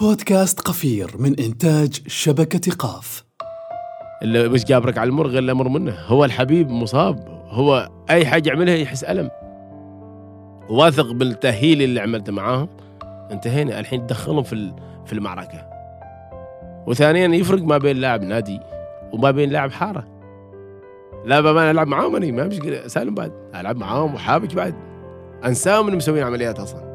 بودكاست قفير من إنتاج شبكة قاف. اللي مش جابرك على المر غير الأمر منه. هو الحبيب مصاب. هو أي حاجة يعملها يحس ألم. واثق بالتأهيل اللي عملته معاهم. انتهينا. الحين تدخلهم في في المعركة. وثانيا يفرق ما بين لاعب نادي وما بين لاعب حارة. لا بابا أنا ألعب معاهم أنا. ما مشكلة. سالم بعد. ألعب معاهم وحابك بعد. أنساهم إنهم مسوين عمليات أصلا.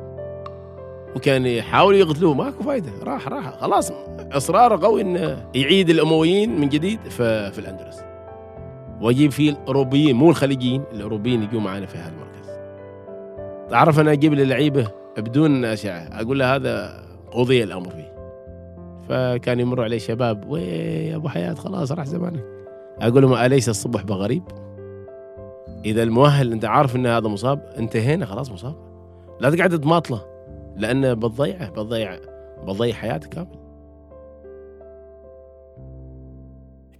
وكان يحاولوا يقتلوه. ماكو فايدة. راح راح. خلاص. اصراره قوي إنه يعيد الأمويين من جديد في, الأندلس. واجيب فيه الأوروبيين مو الخليجيين الأوروبيين يجوا معنا في هذا المركز. تعرف أنا أجيب لي لعيبه بدون أشعة؟ أقول له هذا قضي الأمر فيه. فكان يمر علي شباب وي يا أبو حياة خلاص راح زمانك. أقول لهم أليس الصبح بغريب؟ إذا المؤهل أنت عارف إن هذا مصاب؟ انتهينا خلاص مصاب. لا تقعد تماطله. لأنه بتضيعه بتضيع بتضيع حياتك كامل.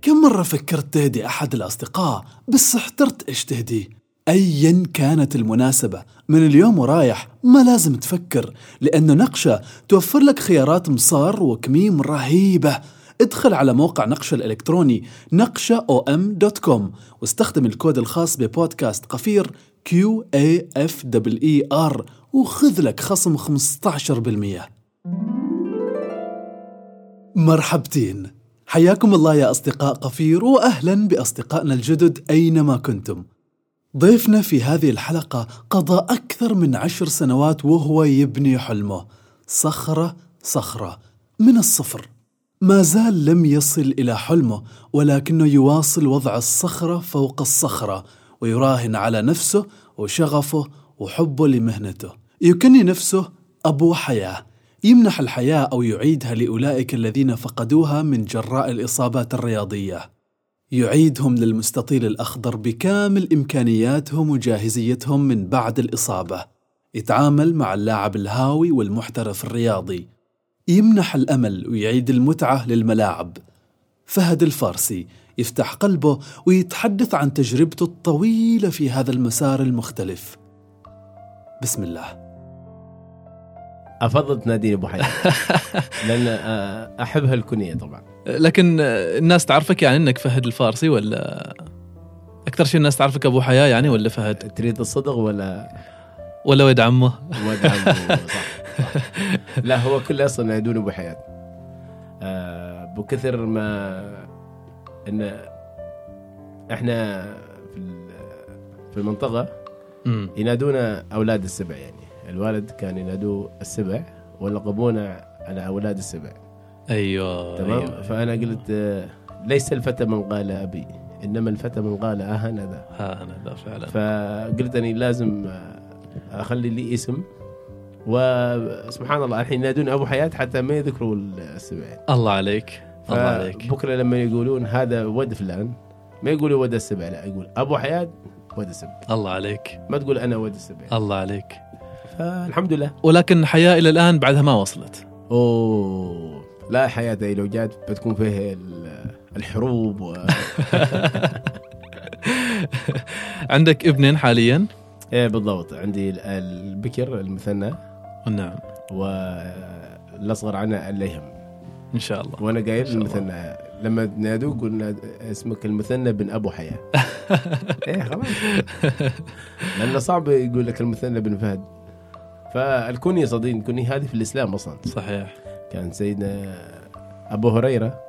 كم مرة فكرت تهدي أحد الأصدقاء؟ بس احترت إيش تهديه أيا كانت المناسبة. من اليوم ورايح ما لازم تفكر لأنه نقشة توفر لك خيارات مصار وكميم رهيبة. ادخل على موقع نقشة الإلكتروني نقشة om.com واستخدم الكود الخاص ببودكاست قفير Q A F E R وخذ لك خصم 15% مرحبتين. حياكم الله يا أصدقاء قفير وأهلا بأصدقائنا الجدد أينما كنتم. ضيفنا في هذه الحلقة قضى أكثر من عشر سنوات وهو يبني حلمه. صخرة صخرة. من الصفر. ما زال لم يصل إلى حلمه ولكنه يواصل وضع الصخرة فوق الصخرة ويراهن على نفسه وشغفه وحبه لمهنته. يكني نفسه أبو حياة. يمنح الحياة أو يعيدها لأولئك الذين فقدوها من جراء الإصابات الرياضية. يعيدهم للمستطيل الأخضر بكامل إمكانياتهم وجاهزيتهم من بعد الإصابة. يتعامل مع اللاعب الهاوي والمحترف الرياضي. يمنح الأمل ويعيد المتعة للملاعب. فهد الفارسي يفتح قلبه ويتحدث عن تجربته الطويلة في هذا المسار المختلف. بسم الله. أفضل تناديني أبو حياة. لأن آه، احب هالكنيه طبعا. لكن الناس تعرفك يعني إنك فهد الفارسي ولا أكثر شيء الناس تعرفك أبو حياة يعني ولا فهد؟ تريد الصدق ولا؟ ولا ولد عمه. ولد عمه؟ صح, صح. لا هو كل أصلا ينادون أبو حياة. آه، بكثر ما إن إحنا في ال- في المنطقة ينادونا أولاد السبع يعني. الوالد كان ينادوه السبع ولقبونا على أولاد السبع. أيوه تمام؟ أيوة. فأنا قلت آه، ليس الفتى من قال أبي إنما الفتى من قال آه أنا ذا. ها أنا لا فعلا. فقلت أني لازم آه، أخلي لي اسم. وسبحان الله الحين ينادون أبو حياة حتى ما يذكروا السبع. الله عليك الله عليك. بكره لما يقولون هذا ود فلان ما يقولوا ود السبع لا يقول أبو حياة ود السبع. الله عليك. ما تقول أنا ود السبع. الله عليك. فالحمد لله. ولكن حياة إلى الآن بعدها ما وصلت. أوه لا حياة لو جات بتكون فيها ال- الحروب و... عندك ابنين حاليا؟ إيه بالضبط. عندي ال- البكر المثنى. نعم. والأصغر عنه الليهم. إن شاء الله. وأنا قايل. المثنى. لما نادوه قلنا اسمك المثنى بن أبو حياة. إيه خلاص. لأنه صعب يقول لك المثنى بن فهد. فالكنية صديق الكنية هذه في الإسلام أصلا. صحيح. كان سيدنا أبو هريرة.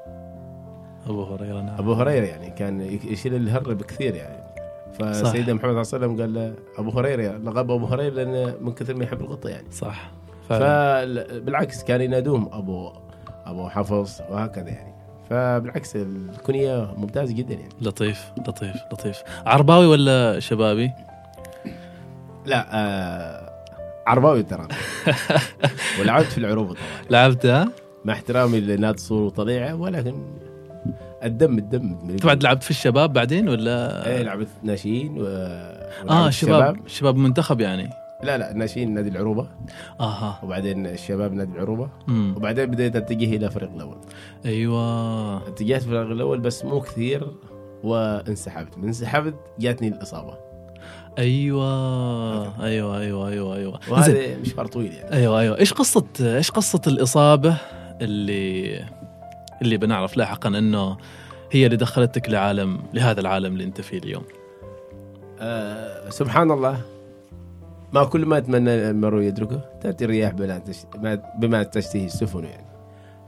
أبو هريرة نعم. أبو هريرة يعني كان يشيل الهر بكثير يعني. فسيدنا محمد صلى الله عليه وسلم قال له أبو هريرة لقب أبو هريرة لأنه من كثر ما يحب القطة يعني. صح. فبالعكس كان ينادوهم أبو أبو حفص وهكذا يعني. فبالعكس الكنيه ممتازة جدا يعني. لطيف لطيف لطيف. عرباوي ولا شبابي؟ لا آه عرباوي ترى. ولعبت في العروبه طبعا. لعبتها؟ مع احترامي لنادي صور وطليعة ولكن الدم الدم. انت بعد لعبت في الشباب بعدين ولا؟ إيه لعبت ناشئين و... آه شباب شباب منتخب يعني. لا لا ناشئين نادي العروبة. آها. وبعدين الشباب نادي العروبة. امم وبعدين بديت أتجه إلى الفريق الأول. أيوه. اتجهت الفريق الأول بس مو كثير وانسحبت. من انسحبت جاتني الإصابة. أيوه. أيوه أيوه أيوه أيوه. وهذا مشوار طويل يعني. أيوه أيوه. إيش قصة إيش قصة الإصابة اللي اللي بنعرف لاحقا إنه هي اللي دخلتك لعالم لهذا العالم اللي أنت فيه اليوم؟ آه سبحان الله. ما كل ما أتمنى المرء يدركه. تأتي الرياح بما تش- ما- بما تشتهي السفن يعني.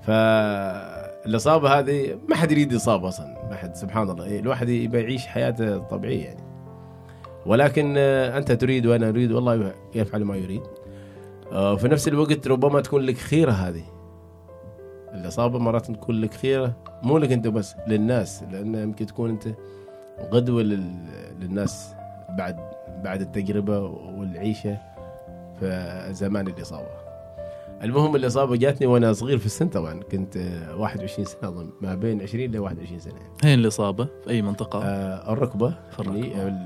فالإصابة هذه ما حد يريد إصابة أصلا. ما حد سبحان الله. الواحد يبي يعيش حياته طبيعية يعني. ولكن آه، أنت تريد وأنا أريد والله يفعل ما يريد آه، وفي نفس الوقت ربما تكون لك خيرة هذه الاصابه مرات تكون لك خيرة مو لك أنت بس للناس لأن يمكن تكون أنت غدوة لل- للناس بعد بعد التجربة والعيشة في زمان الاصابه. المهم الاصابه جاتني وأنا صغير في السن طبعا كنت آه، 21 سنة أظن ما بين 20 ل 21 سنة. هين الاصابه في أي منطقة آه الركبة في الركبة. يعني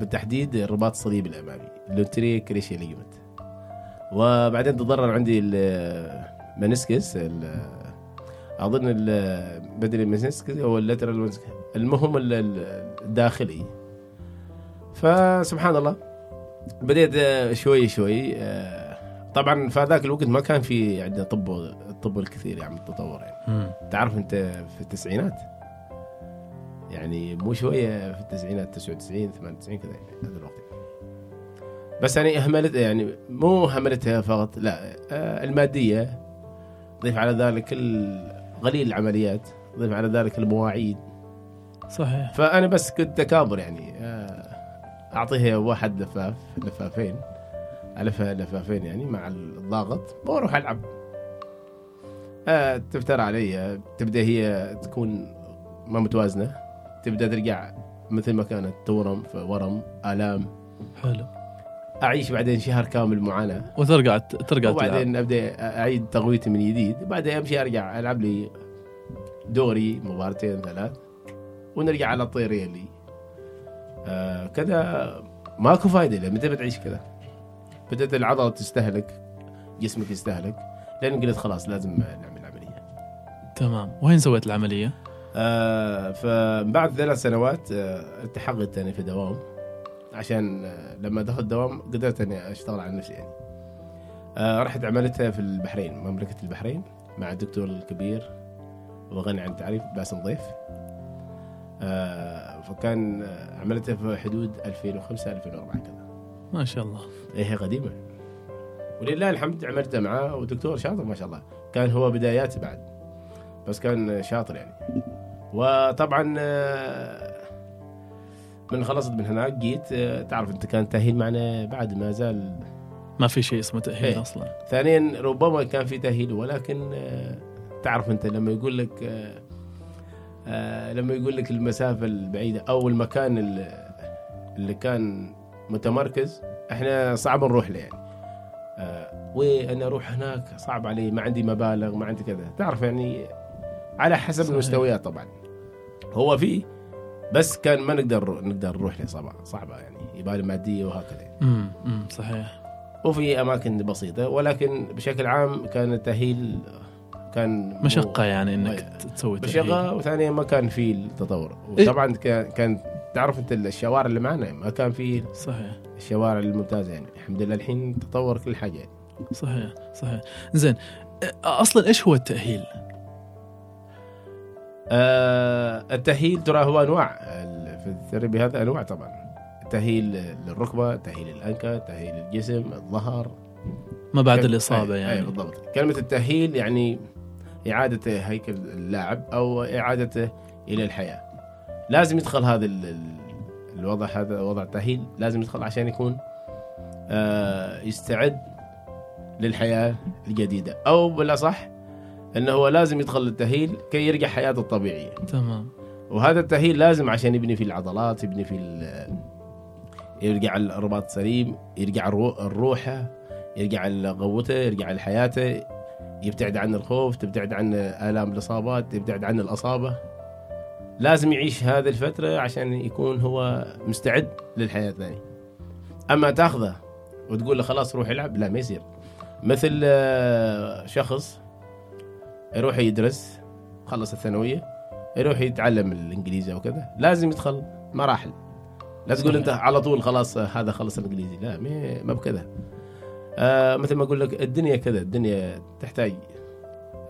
بالتحديد الرباط الصليبي الأمامي. ال anterior cruciate ligament. وبعدين تضرر عندي ال meniscus ال- أظن medial meniscus أو ال lateral meniscus. المهم ال- ال- الداخلي. فسبحان الله بديت شوي شوي آه، طبعا في هذاك الوقت ما كان في عندنا طب الطب الكثير يعني التطور يعني. تعرف أنت في التسعينات؟ يعني مو شوية في التسعينات 99 98 كذا يعني هذا الوقت. بس يعني اهملت يعني مو هملتها فقط لا آه، المادية ضيف على ذلك قليل العمليات ضيف على ذلك المواعيد. صحيح. فأنا بس كنت تكابر يعني آه، أعطيها واحد لفاف لفافين الفها لفافين يعني مع الضاغط وأروح ألعب. آه، تفتر علي تبدأ هي تكون ما متوازنة. تبدأ ترجع مثل ما كانت تورم في ورم آلام. حلو. أعيش بعدين شهر كامل معاناة. وترجع ترجع وبعدين أبدأ أعيد تغويتي من جديد. بعدين أمشي أرجع ألعب لي دوري مباراتين ثلاث. ونرجع على الطيريه اللي آه كذا. ماكو فايدة لما تبي تعيش كذا؟ بدأت العضلة تستهلك جسمك يستهلك لين قلت خلاص لازم نعمل عملية. تمام. وين سويت العملية؟ آه فبعد ثلاث سنوات آه التحقت يعني في دوام. عشان آه لما دخلت دوام قدرت إني أشتغل على نفسي يعني. رحت عملتها في البحرين مملكة البحرين مع الدكتور الكبير وغني عن التعريف باسم ضيف. فكان عملتها في حدود 2005 2004 كذا. ما شاء الله. إيه هي قديمة. ولله الحمد عملتها معاه ودكتور شاطر ما شاء الله. كان هو بداياتي بعد بس كان شاطر يعني. وطبعا آه، من خلصت من هناك جيت آه، تعرف أنت كان تأهيل معنا بعد ما زال. ما في شيء اسمه تأهيل إيه. أصلا. ثانيا ربما كان في تأهيل ولكن آه، تعرف أنت لما يقول لك لما يقول لك المسافة البعيدة أو المكان اللي, كان متمركز إحنا صعب نروح له يعني. وأنا أروح هناك صعب علي ما عندي مبالغ ما عندي كذا. تعرف يعني على حسب صحيح. المستويات طبعا. هو فيه بس كان ما نقدر نقدر نروح له صعبة يعني يبالي مادية وهكذا. امم صحيح وفي أماكن بسيطة ولكن بشكل عام كان التاهيل كان مشقة يعني إنك تسوي تاهيل مشقة وثانيا ما كان في التطور إيه. وطبعا كان كان تعرف أنت الشوارع اللي معنا ما كان في صحيح الشوارع الممتازة يعني الحمد لله الحين تطور كل حاجة يعني. صحيح صحيح زين أصلا إيش هو التأهيل؟ آه التأهيل ترى هو أنواع ال- في الثيرابي هذا أنواع طبعا. تأهيل للركبة تأهيل الانكه تأهيل الجسم الظهر. ما بعد أي- أي يعني. بالضبط. كلمة التأهيل يعني إعادة هيكل اللاعب أو إعادته إلى الحياة. لازم يدخل هذا ال- ال- الوضع هذا وضع التأهيل لازم يدخل عشان يكون آه، يستعد للحياة الجديدة. أو بالأصح أنه هو لازم يدخل للتأهيل كي يرجع حياته الطبيعية. تمام. وهذا التأهيل لازم عشان يبني فيه العضلات يبني ال- يرجع الرباط سليم يرجع الرو- الروحة يرجع قوته يرجع لحياته يبتعد عن الخوف تبتعد عن آلام الإصابات يبتعد عن الأصابة. لازم يعيش هذه الفترة عشان يكون هو مستعد للحياة الثانية. أما تأخذه وتقول له خلاص روح العب لا ما يصير. مثل آه، شخص يروح يدرس خلص الثانوية يروح يتعلم الإنجليزي أو كذا لازم يدخل مراحل. لا تقول. أنت على طول خلاص هذا خلص الإنجليزي. لا ما- بكذا آه مثل ما أقول لك الدنيا كذا الدنيا تحتاج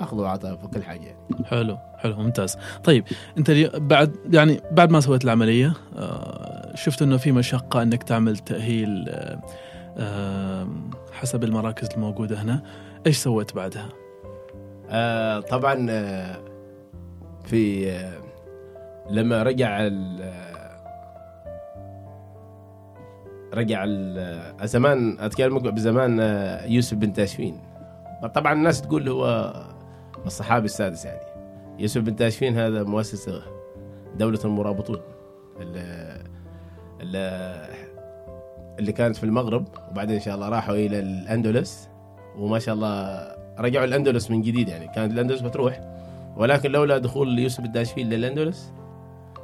أخذ وعطاء في كل حاجة يعني. حلو حلو ممتاز. طيب أنت بعد يعني بعد ما سويت العملية آه، شفت إنه في مشقة إنك تعمل تأهيل آه، آه، حسب المراكز الموجودة هنا. إيش سويت بعدها؟ آه طبعا آه في آه لما رجع ال- آه، رجع ال- زمان أتكلم بزمان يوسف بن تاشفين. طبعا الناس تقول هو الصحابي السادس يعني. يوسف بن تاشفين هذا مؤسس دولة المرابطون اللي, اللي كانت في المغرب وبعدين إن شاء الله راحوا إلى الأندلس وما شاء الله رجعوا الأندلس من جديد يعني. كانت الأندلس بتروح ولكن لولا دخول يوسف الداشفين للأندلس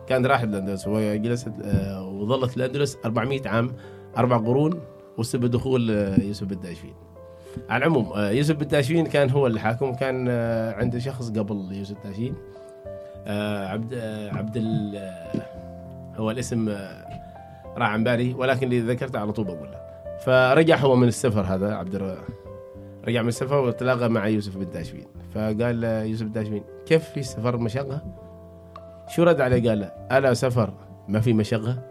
كان راح الأندلس. وجلست آه، وظلت الأندلس 400 عام أربع قرون وسبب دخول آه، يوسف الداشفين. على العموم آه، يوسف الداشفين كان هو اللي حاكم كان عنده شخص قبل يوسف الداشفين آه، عبد عبد ال- هو الاسم راح عن بالي ولكن اللي ذكرته على طول بقوله. فرجع هو من السفر هذا عبد. رجع من السفر وتلاقى مع يوسف بن داشفين فقال له يوسف بن داشفين كيف في سفر مشقة؟ شو رد عليه؟ قال ألا سفر ما في مشقة؟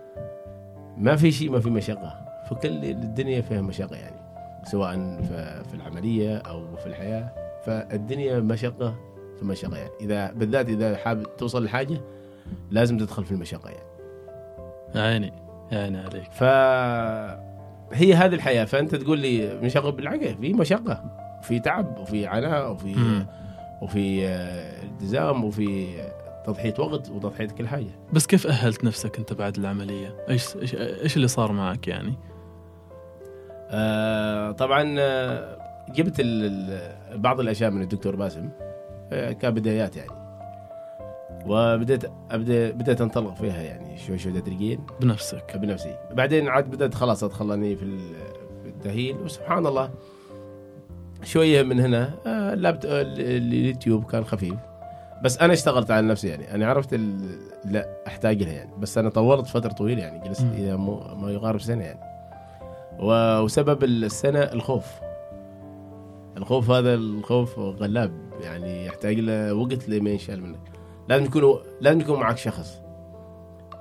ما في شيء ما في مشقة. فكل الدنيا فيها مشقة يعني سواء في العملية أو في الحياة. فالدنيا مشقة في مشقة يعني. إذا بالذات إذا حابب توصل لحاجة لازم تدخل في المشقة يعني. عيني عيني عليك. فهي هذه الحياة. فأنت تقول لي مشقة بالعكس في مشقة في تعب وفي عناء وفي مم. وفي آه، التزام وفي تضحية وقت وتضحية كل حاجة. بس كيف أهلت نفسك أنت بعد العملية؟ إيش إيش, إيش اللي صار معك يعني؟ آه طبعا آه، جبت بعض الأشياء من الدكتور باسم آه، كبدايات يعني. وبدأت أبدأ بدأت أنطلق فيها يعني شوي شوي تدريجيا بنفسك. بنفسي. بعدين عاد بدأت خلاص أدخل أني في ال- في التأهيل وسبحان الله شوية من هنا آه، اللابت اليوتيوب كان خفيف. بس أنا اشتغلت على نفسي يعني. أنا عرفت ال- لا أحتاج لها يعني. بس أنا طولت فترة طويلة يعني. جلست مو- ما يقارب سنة يعني. و- وسبب السنة الخوف. الخوف هذا الخوف غلاب يعني. يحتاج له وقت لما ينشال منك. لازم يكون لازم يكون معك شخص.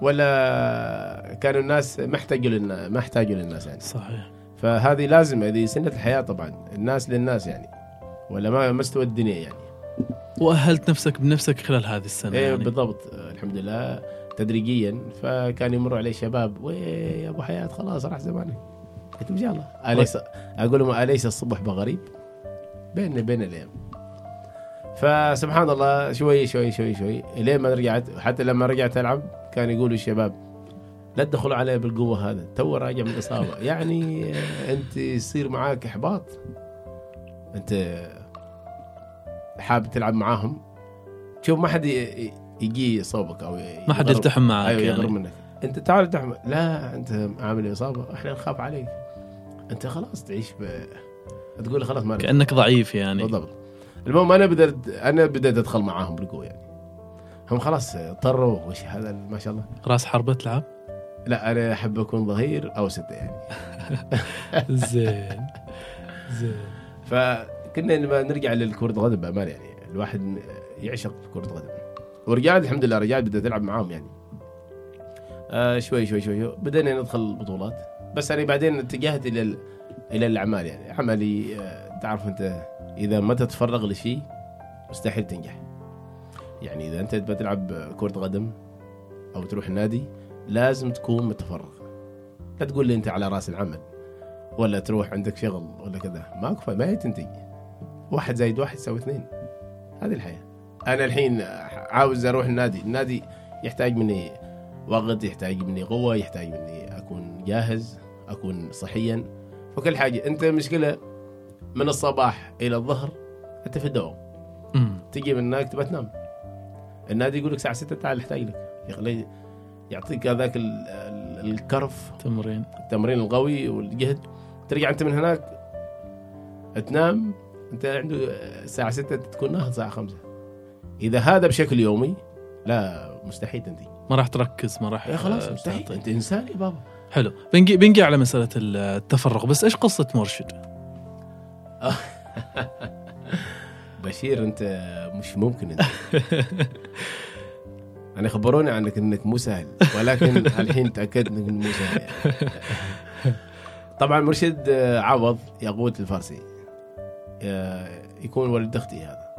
ولا كانوا الناس ما احتاجوا للناس ما احتاجوا للناس يعني. صحيح. فهذه لازم هذه سنة الحياة طبعا الناس للناس يعني. ولا ما ما استوى الدنيا يعني. وأهلت نفسك بنفسك خلال هذه السنة إيه يعني. بالضبط الحمد لله تدريجيا. فكان يمر علي شباب وي يا أبو حياة خلاص راح زمانك. قلت ان شاء الله اليس أقول لهم أليس الصبح بغريب؟ بيننا بين الأيام. فسبحان الله شوي شوي شوي شوي إلين ما رجعت حتى لما رجعت ألعب كان يقولوا الشباب لا تدخلوا علي بالقوة هذا تو راجع من الإصابة. يعني أنت يصير معاك إحباط. أنت حابب تلعب معاهم. شوف ما حد يجي يصوبك أو ما حد يلتحم معك أيوه يعني. منك. أنت تعال تحمل لا أنت عامل إصابة إحنا نخاف عليك. أنت خلاص تعيش ب... تقول خلاص ما. كأنك ضعيف يعني. بالضبط. المهم أنا بدأت أنا بدأت أدخل معاهم بالقوة يعني. هم خلاص اضطروا وش هذا ما شاء الله. راس حربة تلعب؟ لا أنا أحب أكون ظهير أو ستة يعني. زين. زين. فكنا نرجع للكرة القدم بأمانة يعني. الواحد يعشق كرة القدم. ورجعت الحمد لله رجعت بدأت ألعب معاهم يعني. آه شوي شوي شوي بدأنا ندخل البطولات بس أنا بعدين اتجهت إلى ال- إلى الأعمال يعني. عملي آه تعرف أنت إذا ما تتفرغ لشيء مستحيل تنجح. يعني إذا أنت بتلعب كرة قدم أو تروح النادي لازم تكون متفرغ. لا تقول لي أنت على رأس العمل ولا تروح عندك شغل ولا كذا. ماكو فا- ما هي تنتج واحد زائد واحد يساوي اثنين. هذه الحياة. أنا الحين عاوز أروح النادي. النادي يحتاج مني وقت يحتاج مني قوة يحتاج مني أكون جاهز أكون صحيا. فكل حاجة. أنت مشكلة من الصباح إلى الظهر أنت في الدوام. تجي من هناك تبى تنام. النادي يقول لك الساعة 6 تعال نحتاج لك. يخلي يعطيك هذاك ال- ال- الكرف. تمرين. التمرين القوي والجهد. ترجع أنت من هناك تنام. أنت عنده الساعة 6 تكون ناهض الساعة 5 إذا هذا بشكل يومي لا مستحيل تنتهي. ما راح تركز ما راح خلاص مستحيل. أنت إنسان يا بابا. حلو. بنجي بنجي على مسألة التفرغ. بس إيش قصة مرشد؟ بشير انت مش ممكن انت. أنا خبروني عنك إنك مو سهل ولكن الحين تأكدت إنك مو سهل. يعني. طبعا مرشد آه، عوض ياقوت الفارسي. آه، يكون ولد أختي هذا.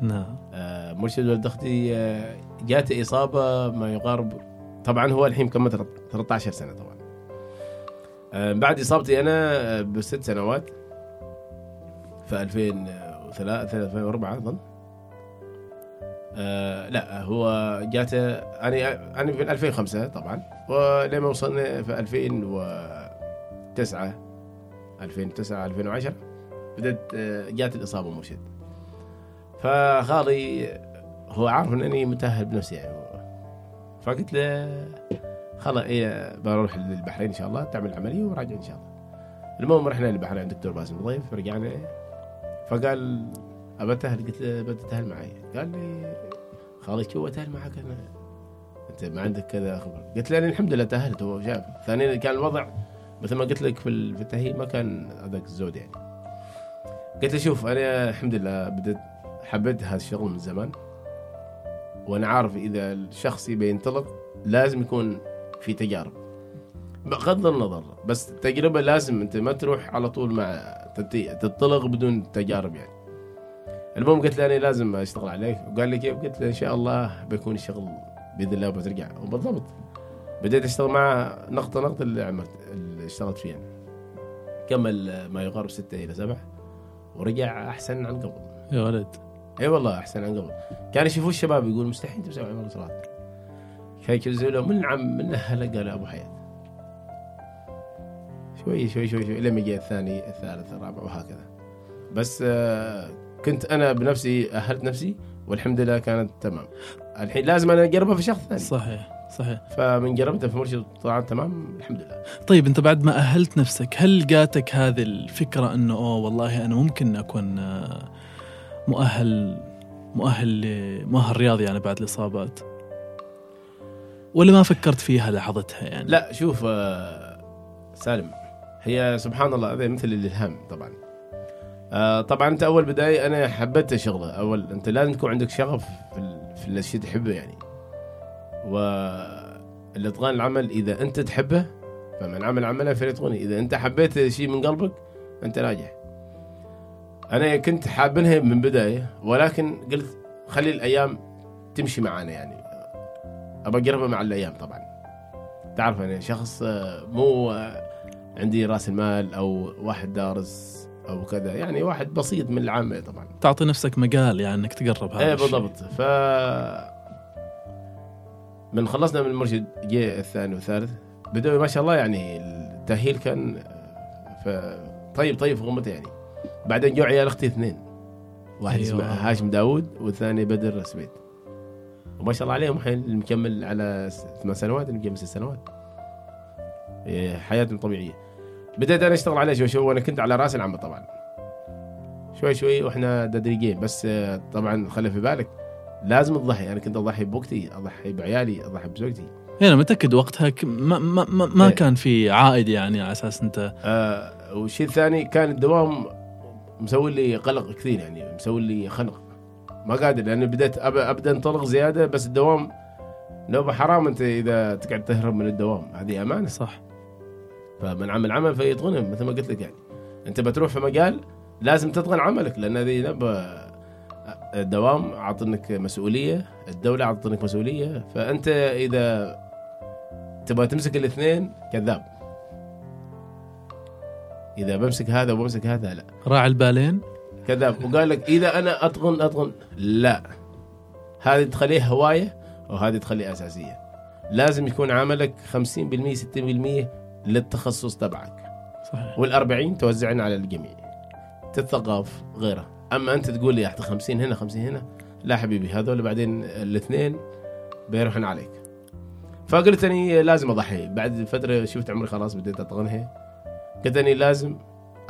نعم. آه، مرشد ولد أختي جاته إصابة ما يقارب طبعا هو الحين كم 13 سنة طبعا. بعد إصابتي أنا بست سنوات. في 2003 2004 أظن. آه لا هو جاته أنا أنا في 2005 طبعا ولما وصلنا في 2009 2009 2010 بدأت آه، جات الإصابة مرشد. فخالي هو عارف انني متأهل بنفسي يعني فقلت له خلاص إيه بروح للبحرين إن شاء الله تعمل عملية وراجع إن شاء الله. المهم رحنا للبحرين عند الدكتور باسم ضيف رجعنا. فقال أبى اتاهل قلت له بدي اتاهل معي. قال لي خالي شو اتاهل معك؟ أنا أنت ما عندك كذا خبر قلت له الحمد لله تاهلت هو شاف ثانيا كان الوضع مثل ما قلت لك في ال- في التاهيل ما كان هذاك الزود يعني. قلت له شوف أنا الحمد لله بديت حبيت هذا الشغل من زمان. وأنا عارف إذا الشخص يبي ينطلق لازم يكون في تجارب. بغض النظر بس التجربه لازم أنت ما تروح على طول مع تنطلق بدون تجارب يعني. المهم قلت له أنا لازم أشتغل عليك. وقال لي كيف؟ قلت له إن شاء الله بيكون الشغل بإذن الله بترجع وبالضبط بديت أشتغل مع نقطه نقطة اللي عملت اللي اشتغلت فيها. كمل ما يقارب ستة إلى سبعة. ورجع أحسن عن قبل. يا ولد. إي والله أحسن عن قبل. كان يشوفوا الشباب يقول مستحيل تسوي عمل صلاه كان يجوزوا له من عم من أهله؟ قال أبو حياة. شوي شوي شوي شوي لما جاء الثاني الثالث الرابع وهكذا. بس آه، كنت أنا بنفسي أهلت نفسي والحمد لله كانت تمام. الحين لازم أنا أجربها في شخص ثاني. صحيح صحيح. فمن جربتها في مرشد طلعت تمام الحمد لله. طيب أنت بعد ما أهلت نفسك هل جاتك هذه الفكرة إنه أوه والله أنا ممكن أكون آه، مؤهل مؤهل مؤهل رياضي يعني بعد الإصابات؟ ولا ما فكرت فيها لحظتها يعني؟ لا شوف آه، سالم هي سبحان الله هذا مثل الإلهام طبعا. آه، طبعا أنت أول بداية أنا حبيت الشغله أول أنت لازم يكون عندك شغف في في الشيء تحبه يعني. والاتقان العمل إذا أنت تحبه فمن عمل عمله فليتقنه إذا أنت حبيت شيء من قلبك أنت ناجح أنا كنت حابنها من بداية ولكن قلت خلي الأيام تمشي معانا يعني. ابى أقربها مع الأيام طبعا. تعرف أنا شخص آه، مو آه، عندي رأس المال أو واحد دارس أو كذا. يعني واحد بسيط من العامة طبعا. تعطي نفسك مجال يعني إنك تقرب هذا إيه. بالضبط. ف من خلصنا من المرشد جاء الثاني والثالث بدأوا ما شاء الله يعني التأهيل كان ف طيب طيب في غمته يعني. بعدين جو عيال أختي اثنين. واحد أيوة. اسمه هاشم داوود والثاني بدر سبيت. وما شاء الله عليهم الحين مكمل على ثمان سنوات مكمل ست سنوات. حياتهم طبيعية. بديت أنا أشتغل عليه شوي شوي وأنا كنت على رأس العمل طبعا. شوي شوي وإحنا تدريجيا بس آه، طبعا خلي في بالك لازم تضحي أنا كنت أضحي بوقتي أضحي بعيالي أضحي بزوجتي. هنا متأكد وقتها ك- ما, ما, ما, ما إيه. كان في عائد يعني على أساس أنت. آه والشيء الثاني كان الدوام مسوي لي قلق كثير يعني مسوي لي خنق. ما قادر لأن بديت ابدا أنطلق زيادة بس الدوام نوبة حرام. أنت إذا تقعد تهرب من الدوام هذه أمانة. صح. فمن عمل عمل فيتقنه مثل ما قلت لك يعني. أنت بتروح في مجال لازم تتقن عملك لأن هذه الدوام أعطنك مسؤولية الدولة أعطنك مسؤولية. فأنت إذا تبغى تمسك الاثنين كذاب. إذا بمسك هذا وبمسك هذا لا. راعي البالين؟ كذاب. وقال لك إذا أنا اتقن اتقن لا. هذه تخليها هواية وهذه تخليها أساسية. لازم يكون عملك 50% 60% للتخصص تبعك. صحيح. وال40 توزعين على الجميع. تثقف غيره. أما أنت تقول لي أعطي 50 هنا 50 هنا. لا حبيبي هذول بعدين الاثنين بيروحون عليك. فقلت أني لازم أضحي. بعد فترة شفت عمري خلاص بديت اتقنها قلت أني لازم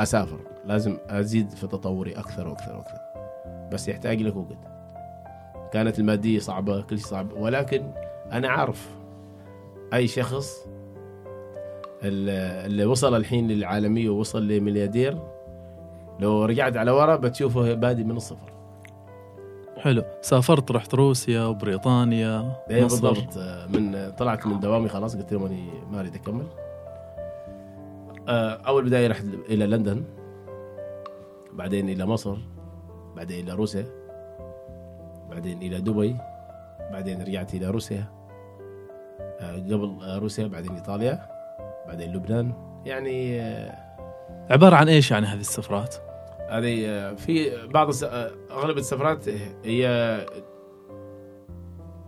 أسافر. لازم أزيد في تطوري أكثر وأكثر وأكثر. بس يحتاج لك وقت. كانت المادية صعبة كل شيء صعب. ولكن أنا عارف أي شخص اللي وصل الحين للعالمية ووصل لملياردير لو رجعت على ورا بتشوفه بادي من الصفر. حلو. سافرت رحت روسيا وبريطانيا إيه مصر. بالضبط. من طلعت من دوامي خلاص قلت لهم إني ما أريد أكمل. آه، أول بداية رحت إلى لندن بعدين إلى مصر بعدين إلى روسيا بعدين إلى دبي بعدين رجعت إلى روسيا. آه، قبل آه، روسيا بعدين إيطاليا. بعدين لبنان. يعني آه، عبارة عن إيش يعني هذه السفرات؟ هذه آه، في بعض آه، أغلب السفرات هي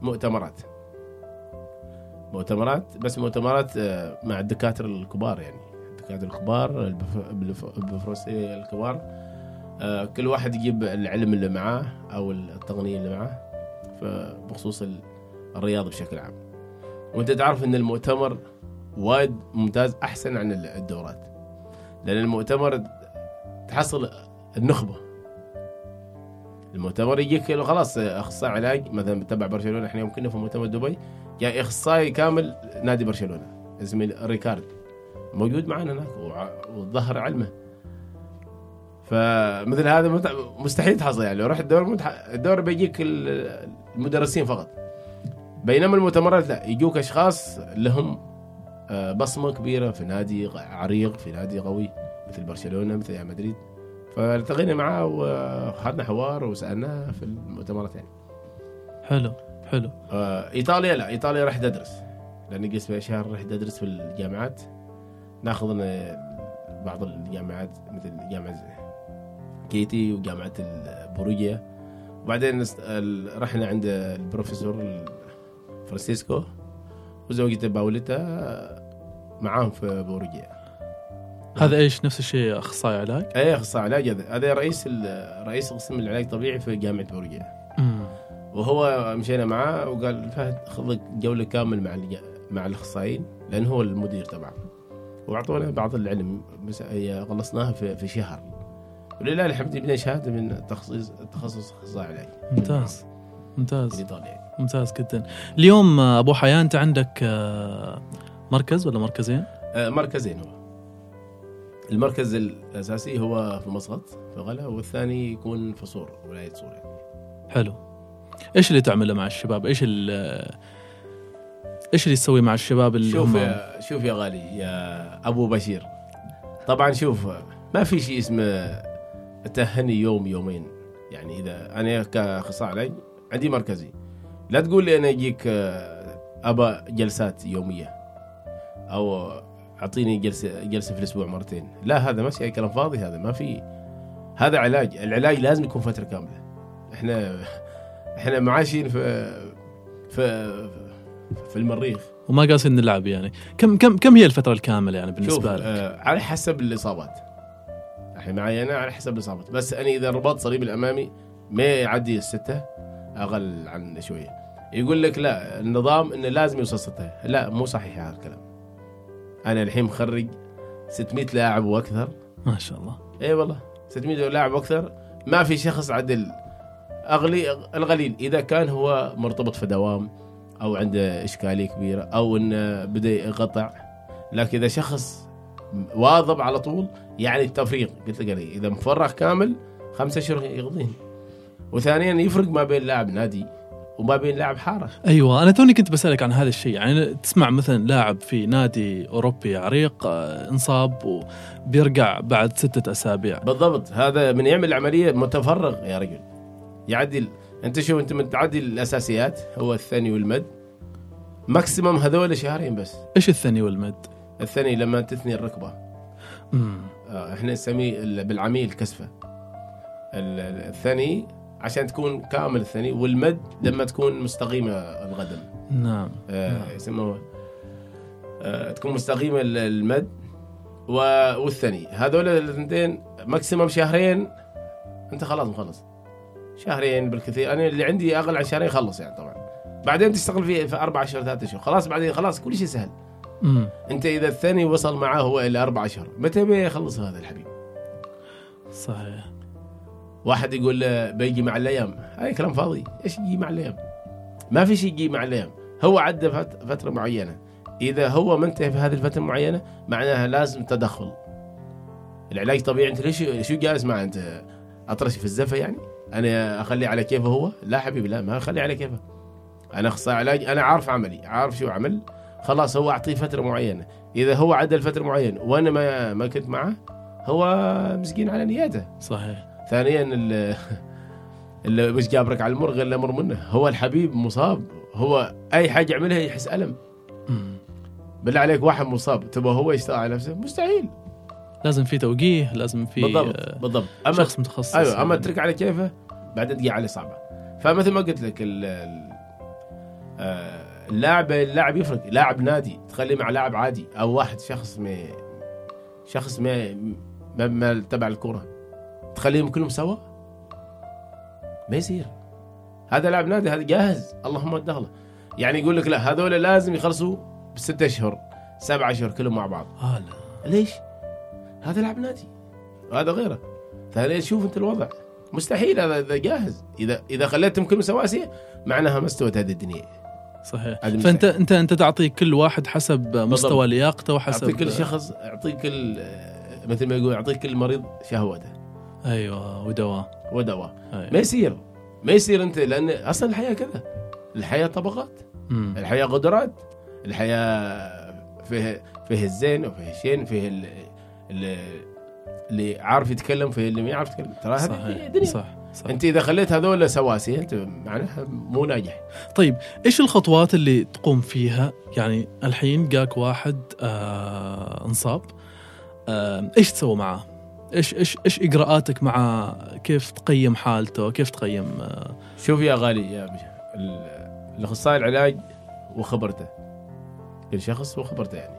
مؤتمرات. مؤتمرات بس مؤتمرات مع الدكاترة الكبار يعني. الدكاترة الكبار البروفيسور الكبار آه، كل واحد يجيب العلم اللي معاه أو التقنية اللي معاه بخصوص ال- الرياضة بشكل عام. وأنت تعرف إن المؤتمر وايد ممتاز أحسن عن الدورات. لأن المؤتمر تحصل النخبة. المؤتمر يجيك خلاص أخصائي علاج مثلا تبع برشلونة إحنا يوم كنا في مؤتمر دبي جاء إخصائي كامل نادي برشلونة اسمه ريكارد موجود معنا هناك وظهر علمه. فمثل هذا مستحيل تحصل يعني. لو رحت الدور متح... الدور بيجيك ال- المدرسين فقط. بينما المؤتمرات لا يجوك أشخاص لهم بصمة كبيرة في نادي عريق في نادي قوي مثل برشلونة مثل ريال مدريد. فالتقينا معاه واخذنا حوار وسألناه في المؤتمرات يعني. حلو حلو. آه، إيطاليا لا إيطاليا رحت ادرس لاني قلت في شهر رحت ادرس في الجامعات. ناخذ بعض الجامعات مثل جامعة كيتي وجامعة البروجيا وبعدين رحنا عند البروفيسور فرانسيسكو. وزوجته باوليتا معاهم في بوروجيا هذا إيش؟ نفس الشيء أخصائي علاج؟ اي أخصائي علاج. هذا هذا رئيس رئيس قسم العلاج الطبيعي في جامعة بوروجيا امم وهو مشينا معاه وقال فهد خذ جولة كامل مع مع الأخصائيين لأن هو المدير تبعهم وأعطونا بعض العلم بس هي خلصناها في في شهر. ولله الحمد جبنا شهادة من تخصص تخصص أخصائي علاج. ممتاز. ممتاز. ايطاليا ممتاز جدا اليوم آه، أبو حياه أنت عندك آه، مركز ولا مركزين؟ آه، مركزين هو المركز الأساسي هو في مسقط في غلا والثاني يكون في صور ولاية صور يعني. حلو إيش اللي تعمله مع الشباب؟ إيش إيش اللي تسوي مع الشباب اللي شوف هم يا شوف يا غالي يا أبو بشير طبعا شوف ما في شيء اسمه تهني يوم يومين يعني إذا أنا كأخصائي علاج عندي مركزي لا تقول لي أنا أجيك آه، ابى جلسات يومية أو أعطيني جلسة جلسة في الأسبوع مرتين. لا هذا ماشي كلام فاضي هذا ما في هذا علاج. العلاج لازم يكون فترة كاملة. إحنا إحنا معاشين في في في المريخ. وما قاصدين نلعب يعني. كم كم كم هي الفترة الكاملة يعني شوف بالنسبة لك؟ آه على حسب الإصابات. الحين معي أنا على حسب الإصابات. بس أنا إذا رباط صليبي الأمامي ما يعدي الستة أقل عن شوية. يقول لك لا النظام إنه لازم يوصل سته لا مو صحيح هذا الكلام. أنا الحين مخرج 600 لاعب وأكثر. ما شاء الله. اي والله 600 لاعب وأكثر. ما في شخص عدل اغلي القليل. إذا كان هو مرتبط في دوام أو عنده إشكالية كبيرة أو إنه بدأ يقطع. لكن إذا شخص واظب على طول يعني التفريغ قلت لك إذا مفرغ كامل خمسة اشهر يقضين وثانيا يفرق ما بين لاعب نادي وما بين لاعب حارة. أيوه أنا توني كنت بسألك عن هذا الشيء. يعني تسمع مثلا لاعب في نادي أوروبي عريق آه، انصاب وبيرجع بعد ستة أسابيع. بالضبط. هذا من يعمل العملية متفرغ يا رجل. يعدل أنت شوف أنت من تعدي الأساسيات هو الثاني والمد. ماكسيمم هذول شهرين بس. إيش الثاني والمد؟ الثاني لما تثني الركبة. امم إحنا نسميه ال- بالعميل كسفة. ال- ال- الثاني عشان تكون كامل الثاني والمد لما تكون مستقيمة القدم نعم. آه، يسموه آه، تكون مستقيمة ال- المد و- والثاني. هذول الاثنتين ماكسيمم شهرين انت خلاص مخلص. شهرين بالكثير. أنا اللي عندي أقل عن شهرين خلص يعني طبعا. بعدين تشتغل فيه في أربع اشهر ثلاثة اشهر خلاص بعدين خلاص كل شيء سهل. امم أنت إذا الثاني وصل معاه هو إلى أربع اشهر متى بيخلص هذا الحبيب؟ صحيح. واحد يقول بيجي مع الأيام. هاي كلام فاضي. إيش يجي مع الأيام؟ ما في شيء يجي مع الأيام. هو عدى فت- فترة معينة. إذا هو منتهي في هذه الفترة المعينه معناها لازم تدخل. العلاج طبيعي. أنت ليش شو جالس معه أنت؟ أطرش في الزفة يعني؟ أنا اخليه على كيفه هو؟ لا حبيبي لا ما اخليه على كيفه. أنا اخصائي علاج أنا عارف عملي عارف شو عمل. خلاص هو أعطيه فترة معينة. إذا هو عدل فترة معينة وأنا ما ما كنت معه هو مسكين على نياته. صحيح. ثانيا ال- اللي مش جابرك على المر غير الامر منه. هو الحبيب مصاب. هو أي حاجة يعملها يحس ألم. بالله عليك واحد مصاب. تبغى هو يشتغل على نفسه؟ مستحيل. لازم في توجيه لازم في بالضبط آه، بالضبط. اما شخص متخصص أيوه أما يعني. تترك على كيفه بعدين تجي عليه صعبة. فمثل ما قلت لك آه، اللاعب اللاعب يفرق. لاعب نادي تخليه مع لاعب عادي أو واحد شخص ما شخص ما, ما تبع الكرة. تخليهم كلهم سوا؟ ما يصير. هذا لاعب نادي هذا جاهز. اللهم دخله. يعني يقول لك لا هذول لازم يخلصوا بست أشهر سبع أشهر كلهم مع بعض. آه لا. ليش؟ هذا لاعب نادي وهذا غيره. ثانيا شوف أنت الوضع؟ مستحيل هذا إذا جاهز. إذا إذا خليتهم كلهم سواسيه معناها ما استوت هذه الدنيا. صحيح. فأنت أنت أنت تعطي كل واحد حسب مستوى لياقته وحسب أعطيك كل شخص أعطيك كل مثل ما يقول أعطيك كل مريض شهوته. أيوه ودواء. ودواء. ما أيوة. يصير ما يصير أنت لأن أصلا الحياة كذا. الحياة طبقات. مم. الحياة قدرات. الحياة فيه فيه الزين وفيه الشين فيه ال- ال- اللي عارف يتكلم فيه اللي ما يعرف يتكلم. ترى هذه الدنيا. صح صح. أنت إذا خليت هذول سواسيه أنت معناها مو ناجح. طيب إيش الخطوات اللي تقوم فيها؟ يعني الحين جاك واحد آه انصاب. آه إيش تسوي معاه إيش إيش إيش إجراءاتك معاه كيف تقيم حالته كيف تقيم آه شوف يا غالي يا الأخصائي العلاج وخبرته. كل شخص وخبرته يعني.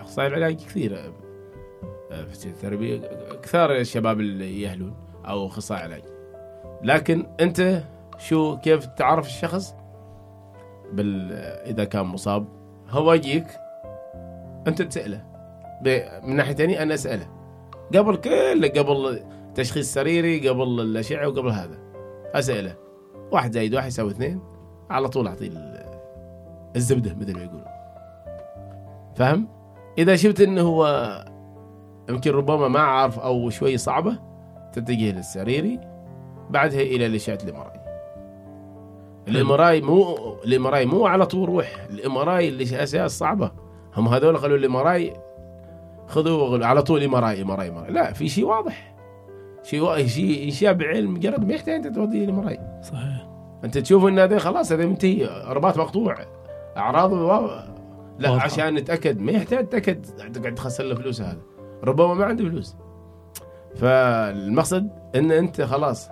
اخصائي العلاج كثير آه، في التربية كثار الشباب اللي يهلون أو أخصائي علاج. لكن أنت شو كيف تعرف الشخص؟ بال إذا كان مصاب هو يجيك أنت تسأله. من ناحيه ثانية أنا أسأله. قبل كل قبل تشخيص سريري قبل الأشعة وقبل هذا. اساله واحد زائد واحد يساوي اثنين. على طول اعطيه ال- الزبدة مثل ما يقولون. فاهم؟ إذا شفت إنه هو يمكن ربما ما عارف أو شوي صعبة تتجه للسريري بعدها إلى الاشعه الامراي الامراي مو الامراي مو على طول روح. الامراي اللي أساس صعبة. هم هذول قالوا الامراي خذوا على طول امراي امراي امراي لا في شيء واضح. شيء شيء اشياء بعلم. مجرد ما يحتاج أنت توديه الامراي صحيح. أنت تشوف ان هذا خلاص هذا منتهي رباط مقطوع. أعراض لا واضحة. عشان نتأكد. ما يحتاج تأكد. تقعد تخسر له فلوس هذا. ربما ما عنده فلوس. فالمقصد إن أنت خلاص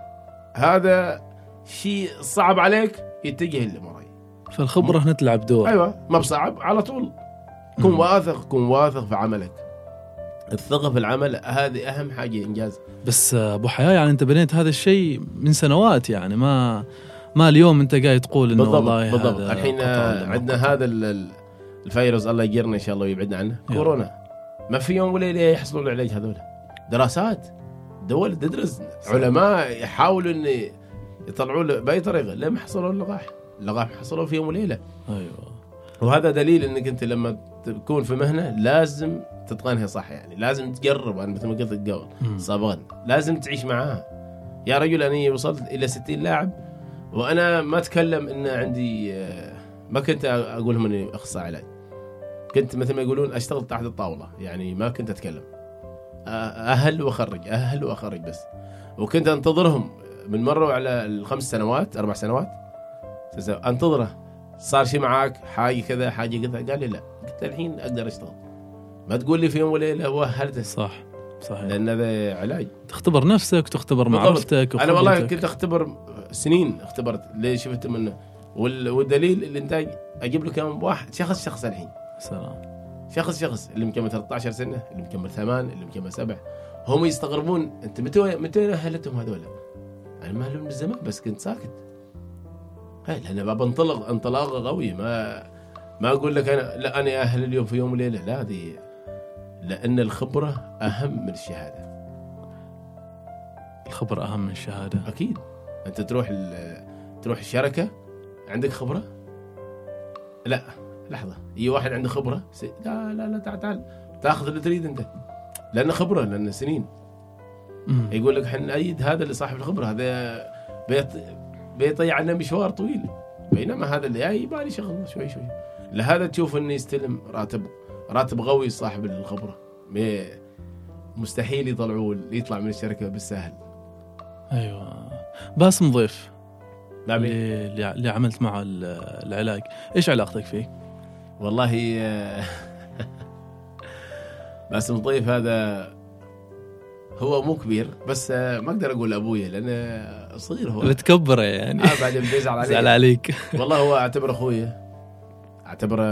هذا شيء صعب عليك يتجه للمراي فالخبرة هنا تلعب دور. أيوه ما بصعب على طول. كن. واثق كن واثق في عملك. الثقة في العمل هذه أهم حاجة إنجاز. بس أبو حياة يعني أنت بنيت هذا الشيء من سنوات يعني ما ما اليوم أنت قاعد تقول إنه بالضبط والله بالضبط. هذا الحين عندنا. هذا ال- ال- الفيروس الله يجيرنا إن شاء الله ويبعدنا عنه. كورونا. ما في يوم وليلة يحصلوا العلاج هذول. دراسات دول تدرس علماء يحاولوا إن يطلعوا له بأي طريقة. لما حصلوا اللقاح اللقاح حصلوا في يوم وليلة. أيوه. وهذا دليل إنك أنت لما تكون في مهنة لازم تتقنها صح يعني. لازم تجرب أنا مثل ما قلت قبل. سابقا لازم تعيش معاها يا رجل أنا وصلت إلى 60 لاعب وأنا ما أتكلم إن عندي آه، ما كنت أقول لهم إني أخصائي علاج. كنت مثل ما يقولون أشتغل تحت الطاولة يعني ما كنت أتكلم. أهل وأخرج أهل وأخرج بس. وكنت أنتظرهم من مروا على الخمس سنوات أربع سنوات. أنتظره. صار شيء معاك؟ حاجة كذا حاجة كذا؟ قال لي لا. قلت الحين أقدر أشتغل. ما تقول لي في يوم وليلة وهلته صح صحيح. لأن هذا علاج. تختبر نفسك وتختبر بالضبط. معرفتك أنا والله. كنت أختبر سنين اختبرت ليش شفت منه وال- والدليل الانتاج أجيب له كم واحد شخص شخص الحين. سلام. شخص شخص اللي مكمل 13 سنة اللي مكمل ثمان اللي مكمل سبع. هم يستغربون أنت متى متى أهلتهم هذول؟ أنا ما أهلهم من زمان بس كنت ساكت. هاي لأن بابا انطلق انطلاقة قوي ما ما أقول لك أنا لا أنا أهل اليوم في يوم وليلة. لا هذه لأن الخبرة أهم من الشهادة. الخبر أهم من الشهادة. أكيد. أنت تروح تروح الشركة عندك خبرة؟ لا لحظة. يجي واحد عنده خبرة س- لا لا لا تعال تعال. تاخذ اللي تريد أنت. لأن خبرة لأن سنين. مم. يقول لك إحنا نأيد هذا اللي صاحب الخبرة. هذا بيط... بيضيع لنا مشوار طويل. بينما هذا اللي جاي يبالي شغل شوي شوي. لهذا تشوف إنه يستلم راتب راتب قوي صاحب الخبرة. مستحيل يطلعوه يطلع من الشركة بالسهل. أيوه. باسم ضيف. بي- اللي, اللي- عملت معه ال- العلاج. إيش علاقتك فيه؟ والله آه، باسم ضيف هذا هو مو كبير بس آه، ما أقدر أقول أبويا لأنه صغير هو. بتكبره يعني. آه بعدين بيزعل زعل عليه عليك. والله هو أعتبره أخويا. أعتبره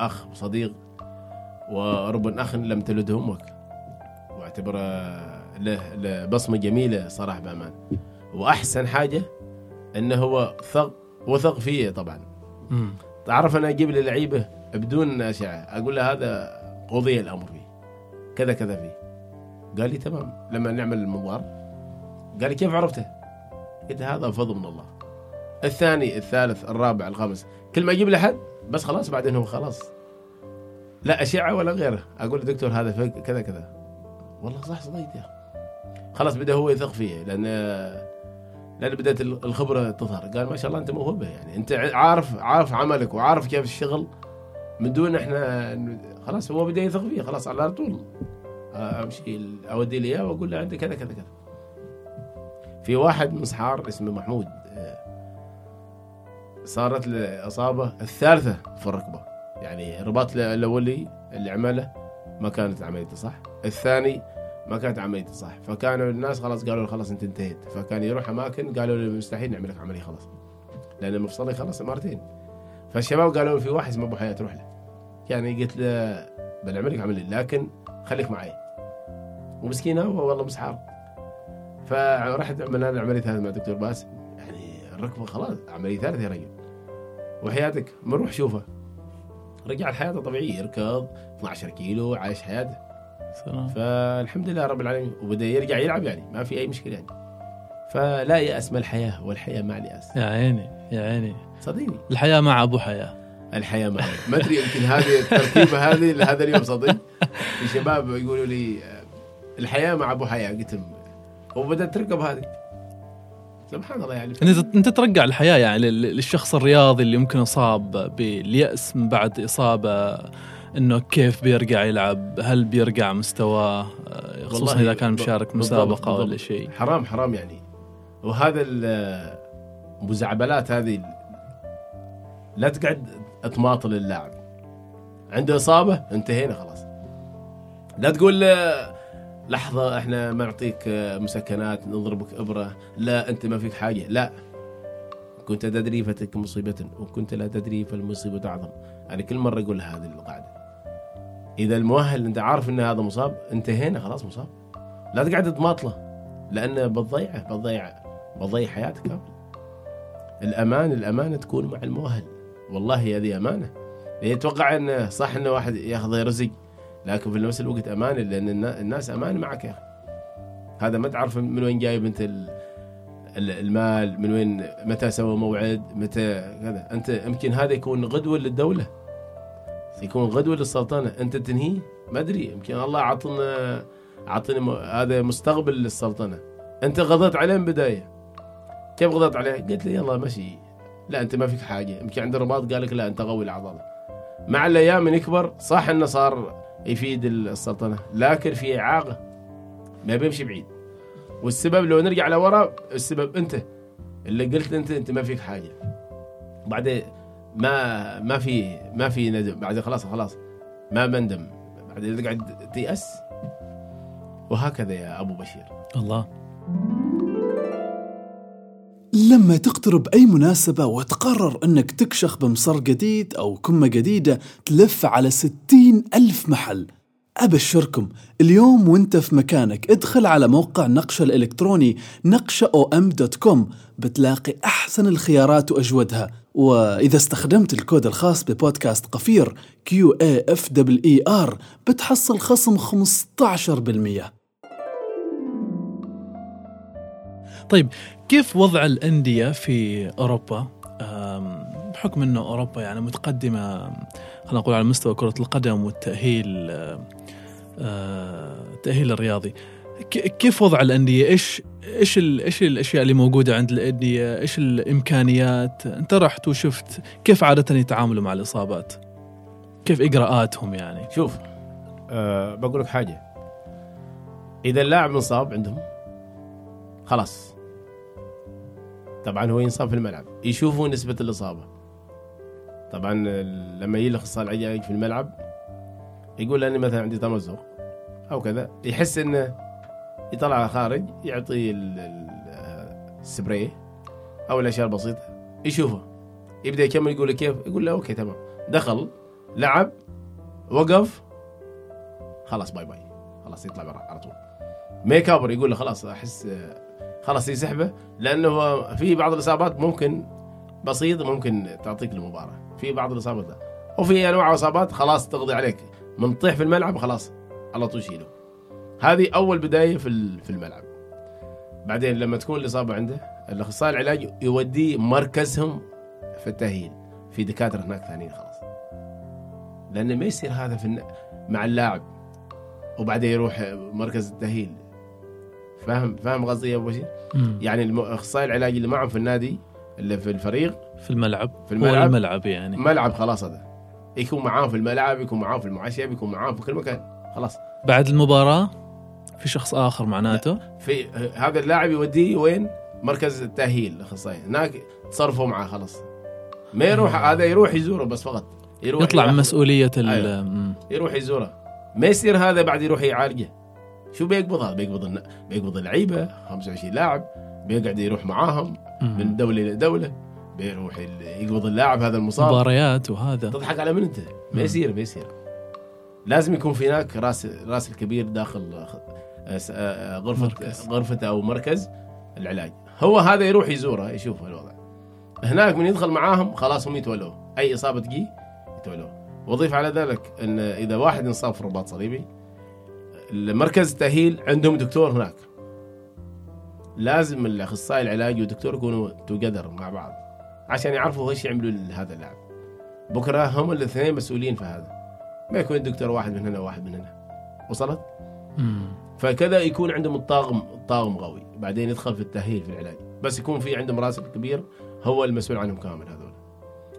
أخ وصديق ورب أخ لم تلده أمك. وأعتبره له, له بصمة جميلة صراحة بأمان. وأحسن حاجة إنه هو ثق وثق فيه طبعا. مم. تعرف أنا أجيب لي لعيبة بدون أشعة أقول له هذا قضي الأمر فيه. كذا كذا فيه. قال لي تمام لما نعمل المنظار قال لي كيف عرفته؟ قلت هذا فضل من الله. الثاني الثالث الرابع الخامس. كل ما أجيب حد بس خلاص بعدين هو خلاص. لا أشعة ولا غيره. أقول دكتور هذا فوق كذا كذا. والله صح صديت يا. خلاص بدا هو يثق فيه لأن لأن بدأت الخبرة تظهر. قال ما شاء الله أنت موهبه يعني. أنت عارف عارف عملك وعارف كيف الشغل. من دون إحنا خلاص هو بدا يثق فيه خلاص على طول. أمشي أودي لي إياه وأقول له عندي كذا كذا كذا. في واحد من صحار اسمه محمود. صارت له اصابه الثالثة في الركبة. يعني الرباط الأولي اللي عمله ما كانت عمليته صح. الثاني ما كانت عمليته صح. فكانوا الناس خلاص قالوا له خلاص انت انتهيت. فكان يروح أماكن قالوا له مستحيل نعمل لك عملية خلاص. لأن المفصلي خلاص مرتين. فالشباب قالوا في واحد اسمه أبو حياة روح له. يعني قلت له بنعمل لك عمليه لكن خليك معي. ومسكين هو والله مسحار. فرحت عملنا له عمليه هذه مع دكتور باسم يعني الركبة خلاص عملية ثالثة يا رجل. وحياتك. بنروح شوفه رجع لحياته طبيعية. يركض 12 كيلو عايش حياته. سلام. فالحمد لله رب العالمين. وبدأ يرجع يلعب يعني. ما في أي مشكلة يعني. فلا يأس من الحياة والحياة مع اليأس. يا عيني يا عيني. صدقني. الحياة مع أبو حياة. الحياة معي ما أدري يمكن هذه التركيبة هذه لهذا اليوم صدق. في شباب يقولوا لي آه، الحياة مع أبو حياة. قلت لهم وبدأت تركب هذه. سبحان الله يعني. إنت إنت ترجع الحياة يعني لل- للشخص الرياضي اللي يمكن أصاب باليأس من بعد إصابة إنه كيف بيرجع يلعب هل بيرجع مستواه؟ آه، خصوصا إذا كان مشارك بالضبط- مسابقة ولا. شيء. حرام حرام يعني. وهذا ال- المزعبلات هذه لا تقعد تماطل اللاعب. عنده إصابة انتهينا خلاص. لا تقول له لحظة إحنا ما نعطيك مسكنات نضربك إبرة. لا أنت ما فيك حاجة. لا كنت تدري فتك مصيبة وكنت لا تدري فالمصيبة أعظم. أنا كل مرة أقول هذه القاعده إذا المؤهل أنت عارف إن هذا مصاب انتهينا خلاص مصاب. لا تقعد تماطله لأنه بتضيعه بتضيع بتضيع حياتك. كامل الأمان الأمانة تكون مع المؤهل. والله هذه أمانة. يتوقع انه صح انه واحد ياخذ رزق. لكن في نفس الوقت أمانة لأن النا- الناس أمان معك يا أخي. هذا ما تعرف من وين جايب انت ال- ال- المال من وين متى سوى موعد متى كذا. أنت يمكن هذا يكون غدوة للدولة. يكون غدوة للسلطنة. أنت تنهيه ما أدري. يمكن الله عطنا عطني هذا مستقبل للسلطنة. أنت غضبت عليه من بدايه كيف غضبت عليه؟ قلت لي يلا مشي. لا أنت ما فيك حاجة. يمكن عنده رباط قال لك لا أنت قوي العضلة. مع الأيام يكبر صح إنه صار يفيد السلطنة. لكن في إعاقة ما بيمشي بعيد. والسبب لو نرجع لورا السبب أنت. اللي قلت أنت أنت ما فيك حاجة. بعدين ما ما في ما في ندم. بعدين خلاص خلاص. ما بندم بعدين تقعد تيأس. وهكذا يا أبو بشير. الله. لما تقترب أي مناسبة وتقرر أنك تكشخ بمصر جديد أو كمة جديدة تلف على ستين ألف محل. أبشركم اليوم وانت في مكانك ادخل على موقع نقشة الإلكتروني نقشة .com بتلاقي أحسن الخيارات وأجودها. وإذا استخدمت الكود الخاص ببودكاست قفير Q A F E E R بتحصل خصم 15% طيب كيف وضع الأندية في أوروبا بحكم أنه أوروبا يعني متقدمة خلينا نقول على مستوى كرة القدم والتأهيل أه، أه، التأهيل الرياضي كيف وضع الأندية؟ إيش إيش ال- إيش الأشياء اللي موجودة عند الأندية؟ إيش الإمكانيات؟ أنت رحت وشفت كيف عادة يتعاملوا مع الإصابات؟ كيف إجراءاتهم يعني؟ شوف أه بقول لك حاجة إذا اللاعب مصاب عندهم خلاص طبعا هو ينصاب في الملعب يشوفوا نسبة الإصابة. طبعا لما يجي الاخصائي العلاج في الملعب يقول اني مثلا عندي تمزق أو كذا يحس إنه يطلع خارج يعطي ال- ال- السبراي أو الأشياء البسيطة يشوفه. يبدأ يكمل يقول كيف؟ يقول له okay تمام. دخل لعب وقف خلاص bye bye. خلاص يطلع برا على طول. ما يكابر يقول له خلاص أحس خلاص يسحبه لأنه في بعض الإصابات ممكن بسيط ممكن تعطيك المباراة. في بعض الإصابات لا. وفي أنواع إصابات خلاص تقضي عليك. من تطيح في الملعب خلاص على طول شيله هذه أول بداية في في الملعب. بعدين لما تكون الإصابة عنده الأخصائي العلاج يوديه مركزهم في التأهيل في دكاترة هناك ثانيين خلاص. لأنه ما يصير هذا في مع اللاعب وبعدين يروح مركز التأهيل. فاهم فاهم قصدي يا أبو؟ مم. يعني الم- إخصائي العلاج اللي معهم في النادي اللي في الفريق. في الملعب. في هو الملعب. الملعب يعني. ملعب خلاص هذا. يكون معاهم في الملعب يكون معاهم في المعشب يكون معاهم في كل مكان. خلاص. بعد المباراة في شخص آخر معناته. في هذا اللاعب يوديه وين؟ مركز التأهيل الأخصائي. هناك تصرفوا معاه خلاص. ما يروح هذا يروح يزوره بس فقط. يروح يطلع من مسؤولية ال أيوة. مم. يروح يزوره. ما يصير هذا بعد يروح يعالجه. شو بيقبض؟ هذا بيقبض بيقبض اللعيبة 25 لاعب بيقعد يروح معاهم. من دولة إلى دولة بيروح يقبض اللاعب هذا المصاب. مباريات وهذا. تضحك على من أنت؟ ما. يصير ما يصير لازم يكون في هناك راس راس الكبير داخل آه، س- آه، غرفة مركز. غرفته أو مركز العلاج. هو هذا يروح يزوره يشوف الوضع. هناك من يدخل معاهم خلاص هم يتولوه أي إصابة تجي يتولوه وأضيف على ذلك إن إذا واحد انصاب في رباط صليبي المركز التأهيل عندهم دكتور هناك. لازم الأخصائي العلاج والدكتور يكونوا توجذر مع بعض عشان يعرفوا إيش يعملوا لهذا اللاعب. بكرة هم الاثنين مسؤولين في هذا. ما يكون دكتور واحد من هنا وواحد من هنا. وصلت؟ مم. فكذا يكون عندهم الطاقم الطاقم قوي. بعدين يدخل في التأهيل في العلاج. بس يكون في عندهم راسب كبير هو المسؤول عنهم كامل هذول.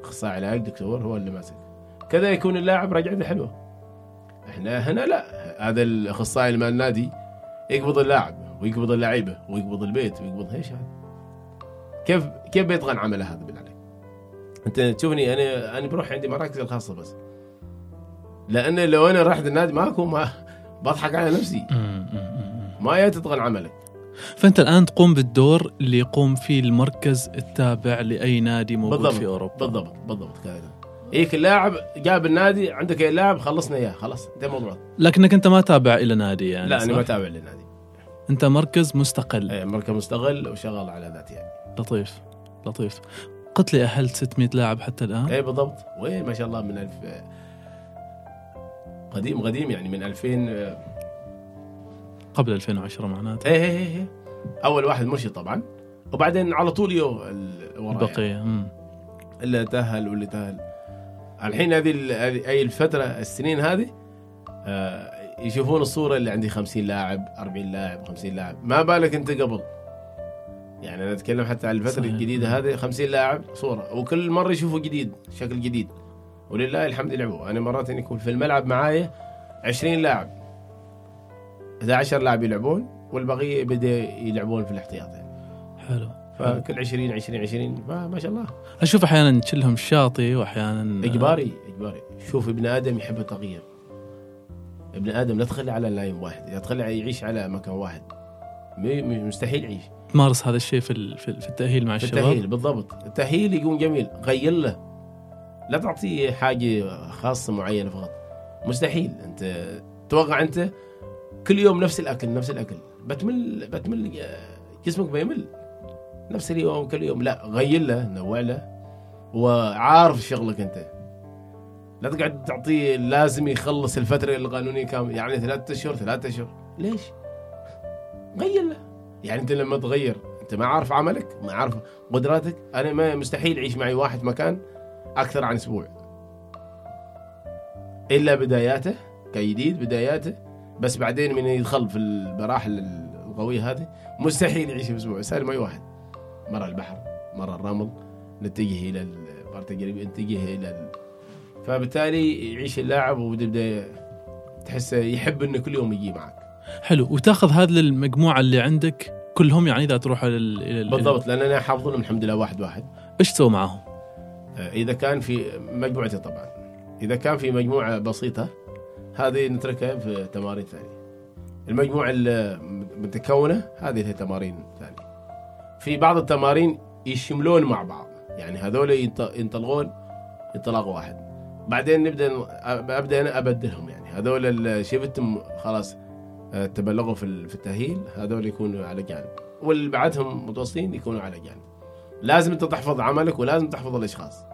أخصائي علاج دكتور هو اللي ماسك. كذا يكون اللاعب رجعته حلوة. إحنا هنا لا. هذا الأخصائي مع النادي يقبض اللاعب ويقبض اللعيبة ويقبض البيت ويقبض إيش هذا. كيف كيف بيتقن عمله هذا بالله؟ عليك أنت تشوفني أنا أنا بروح عندي مراكز الخاصة بس. لأن لو أنا رحت النادي ماكو ما بضحك على نفسي. ما تتقن عملك. فأنت الآن تقوم بالدور اللي يقوم فيه المركز التابع لأي نادي موجود بالضبط في أوروبا. بالضبط بالضبط كذا. هيك اللاعب جاب النادي عندك أي لاعب خلصنا إياه خلاص انتهى الموضوع لكنك أنت ما تابع إلى نادي يعني لا أنا؟ ما اتابع للنادي أنت مركز مستقل. إيه، مركز مستغل وشغال على ذاتي يعني. لطيف لطيف. قلت لي اهلت 600 لاعب حتى الآن؟ اي بالضبط. وين ما شاء الله من ألف قديم قديم يعني من 2000 قبل 2010 معناته. إيه إيه إيه أول واحد مرشد طبعا. وبعدين على طول يو يعني. البقيه مم. اللي تأهل واللي تأهل. الحين هذه أي الفترة السنين هذه آه، يشوفون الصورة اللي عندي 50 لاعب 40 لاعب 50 لاعب. ما بالك أنت قبل؟ يعني أنا أتكلم حتى عن الفترة صحيح. الجديدة هذه 50 لاعب صورة. وكل مرة يشوفوا جديد شكل جديد. ولله الحمد يلعبوا أنا مرات يكون في الملعب معايا 20 لاعب. 11 لاعب يلعبون والبقية بدأ يلعبون في الاحتياط يعني حلو. فكل 20 20 20 ما, ما شاء الله. أشوف أحيانا تشلهم الشاطي واحيانا إجباري إجباري. شوف ابن آدم يحب التغيير. ابن آدم لا تخلي على لاين واحد لا تخلي يعيش على مكان واحد. مستحيل يعيش. تمارس هذا الشيء في في في التأهيل مع في الشباب؟ التأهيل بالضبط. التأهيل يكون جميل. غير له. لا تعطيه حاجة خاصة معينة فقط. مستحيل. أنت توقع أنت كل يوم نفس الأكل نفس الأكل. بتمل بتمل جسمك بيمل. نفس اليوم كل يوم. لا غير له نوع له وعارف شغلك أنت. لا تقعد تعطيه لازم يخلص الفترة القانونيه كامله يعني ثلاثة أشهر ثلاثة أشهر. ليش؟ غير له. يعني أنت لما تغير أنت ما عارف عملك ما عارف قدراتك. أنا ما مستحيل يعيش معي واحد مكان أكثر عن أسبوع. إلا بداياته كجديد بداياته. بس بعدين من يدخل في المراحل القوية هذه مستحيل يعيش أسبوع. سالم أي واحد. مره البحر مره الرمل نتجه إلى المره التجريبيه نتجه إلى ال... فبالتالي يعيش اللاعب ويبدا تحسه يحب إنه كل يوم يجي معك. حلو. وتاخذ هذه المجموعه اللي عندك كلهم يعني إذا تروح لل... لل... بالضبط لأن أنا حافظهم الحمد لله واحد واحد. إيش تسوي معاهم؟ آه، إذا كان في مجموعتي طبعا. إذا كان في مجموعة بسيطة هذه نتركها في تمارين ثانية. المجموعة المتكونه هذه هي تمارين ثانية. في بعض التمارين يشملون مع بعض. يعني هذول ينط- ينطلقون انطلاق واحد. بعدين نبدأ أبدأ أنا أبدلهم يعني. هذول اللي شفتهم خلاص آه، تبلغوا في في التأهيل هذول يكونوا على جانب. واللي بعدهم متوسطين يكونوا على جانب. لازم أنت تحفظ عملك ولازم تحفظ الأشخاص.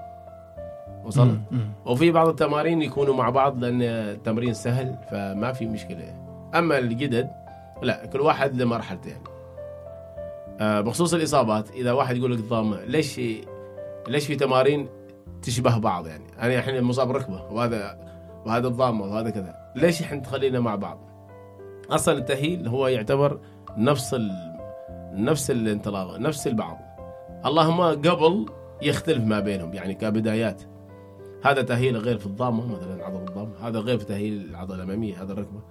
وصلت. وفي بعض التمارين يكونوا مع بعض لأن التمرين سهل فما في مشكلة. أما الجدد لا كل واحد لمرحلته يعني بخصوص الإصابات إذا واحد يقول لك ضامه ليش ليش في تمارين تشبه بعض يعني؟ أنا الحين مصاب ركبة وهذا وهذا الضامه وهذا كذا. ليش إحنا تخلينا مع بعض؟ أصلا التأهيل هو يعتبر نفس ال... نفس الانطلاق نفس البعض. اللهم قبل يختلف ما بينهم يعني كبدايات. هذا تأهيل غير في الضامة مثلا عضلة الضامة هذا غير في تأهيل العضلة الأمامية هذا الركبة.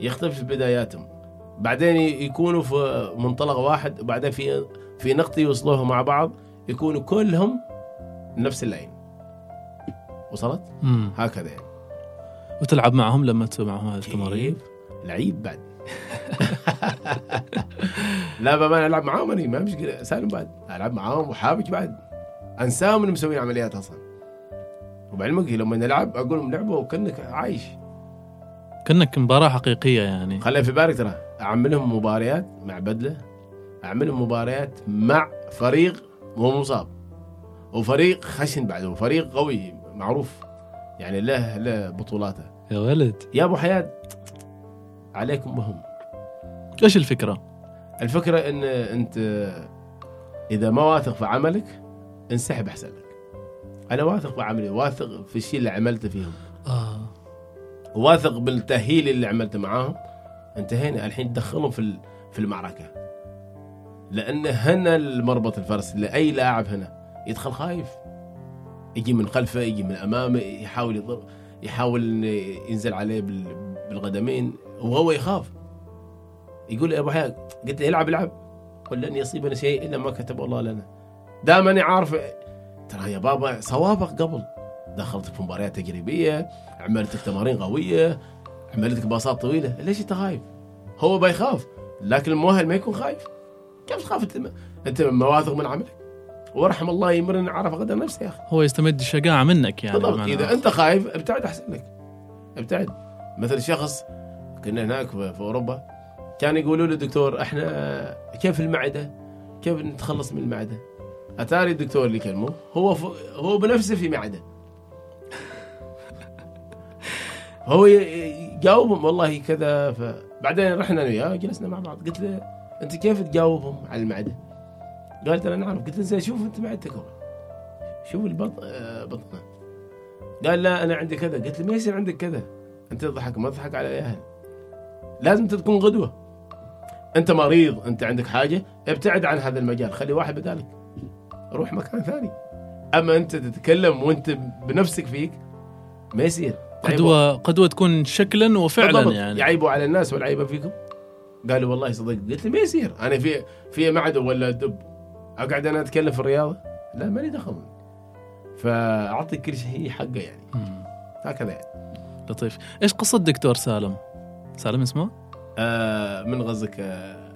يختلف في بداياتهم. بعدين يكونوا في منطلق واحد وبعدين في في نقطة يوصلوها مع بعض يكونوا كلهم نفس اللاين وصلت؟ مم. هكذا يعني. وتلعب معهم لما تسوي معهم هذه التمارين؟ كيف؟ لعيب بعد. لا بابا ألعب معاهم أنا ما مشكلة. سالم بعد. ألعب معاهم وحابك بعد. أنساهم إنهم مسوين عمليات أصلا. وبعلمك لما نلعب أقول لهم لعبوا وكأنك عايش. كأنك مباراة حقيقية يعني. خلي في بالك ترى. أعملهم مباريات مع بدلة أعملهم مباريات مع فريق مو مصاب. وفريق خشن بعد وفريق قوي معروف. يعني له له بطولاته. يا ولد. يا أبو حياه عليكم بهم. إيش الفكرة؟ الفكرة إن أنت إذا ما واثق في عملك انسحب احسن لك أنا واثق في عملي واثق في الشيء اللي عملته فيهم. آه. واثق بالتأهيل اللي عملته معاهم. انتهينا الحين تدخلهم في في المعركة. لأن هنا المربط الفرس لأي لاعب هنا. يدخل خايف. يجي من خلفه يجي من أمامه يحاول يضرب يحاول ينزل عليه بال- بالقدمين. وهو يخاف. يقول يا أبو حياة قلت له العب العب قل لن يصيبنا شيء إلا ما كتب الله لنا. دائما عارف ترى يا بابا صوابك قبل. دخلتك في مباريات تجريبية عملتك تمارين قوية. عملتك باصات طويلة ليش أنت خايف؟ هو بيخاف لكن المؤهل ما يكون خايف كيف تخاف أنت أنت ما واثق من عملك ورحم الله يمرن عرف قدر نفسه يا أخي هو يستمد الشجاعة منك يعني بالضبط إذا. أنت خايف ابتعد أحسن لك ابتعد مثل شخص كنا هناك في في أوروبا كان يقولوا له دكتور إحنا كيف المعدة؟ كيف نتخلص من المعدة؟ أتاري الدكتور اللي كلمه هو ف... هو بنفسه في معدة هو يجاوبهم والله كذا فبعدين رحنا أنا وياه جلسنا مع بعض قلت له أنت كيف تجاوبهم على المعدة؟ قال ترى أنا أعرف. قلت له زين شوف أنت معدتك أول. شوف البطن آه، بطنه. قال لا أنا عندي كذا. قلت له ما يصير عندك كذا. أنت تضحك ما تضحك على الاهل لازم أنت تكون قدوه أنت مريض أنت عندك حاجة ابتعد عن هذا المجال خلي واحد بدالك. روح مكان ثاني. أما أنت تتكلم وأنت بنفسك فيك ما يصير. قدوه قدوة تكون شكلا وفعلا بالضبط. يعني. يعيبوا على الناس ولا عيبه فيكم. قالوا والله صدق قلت ما يصير. أنا في في معده ولا دب أقعد أنا أتكلم في الرياضة؟ لا مالي دخل. فأعطي كل شيء حقه يعني. هكذا يعني. لطيف. إيش قصة دكتور سالم؟ سالم اسمه؟ آه من غزك آه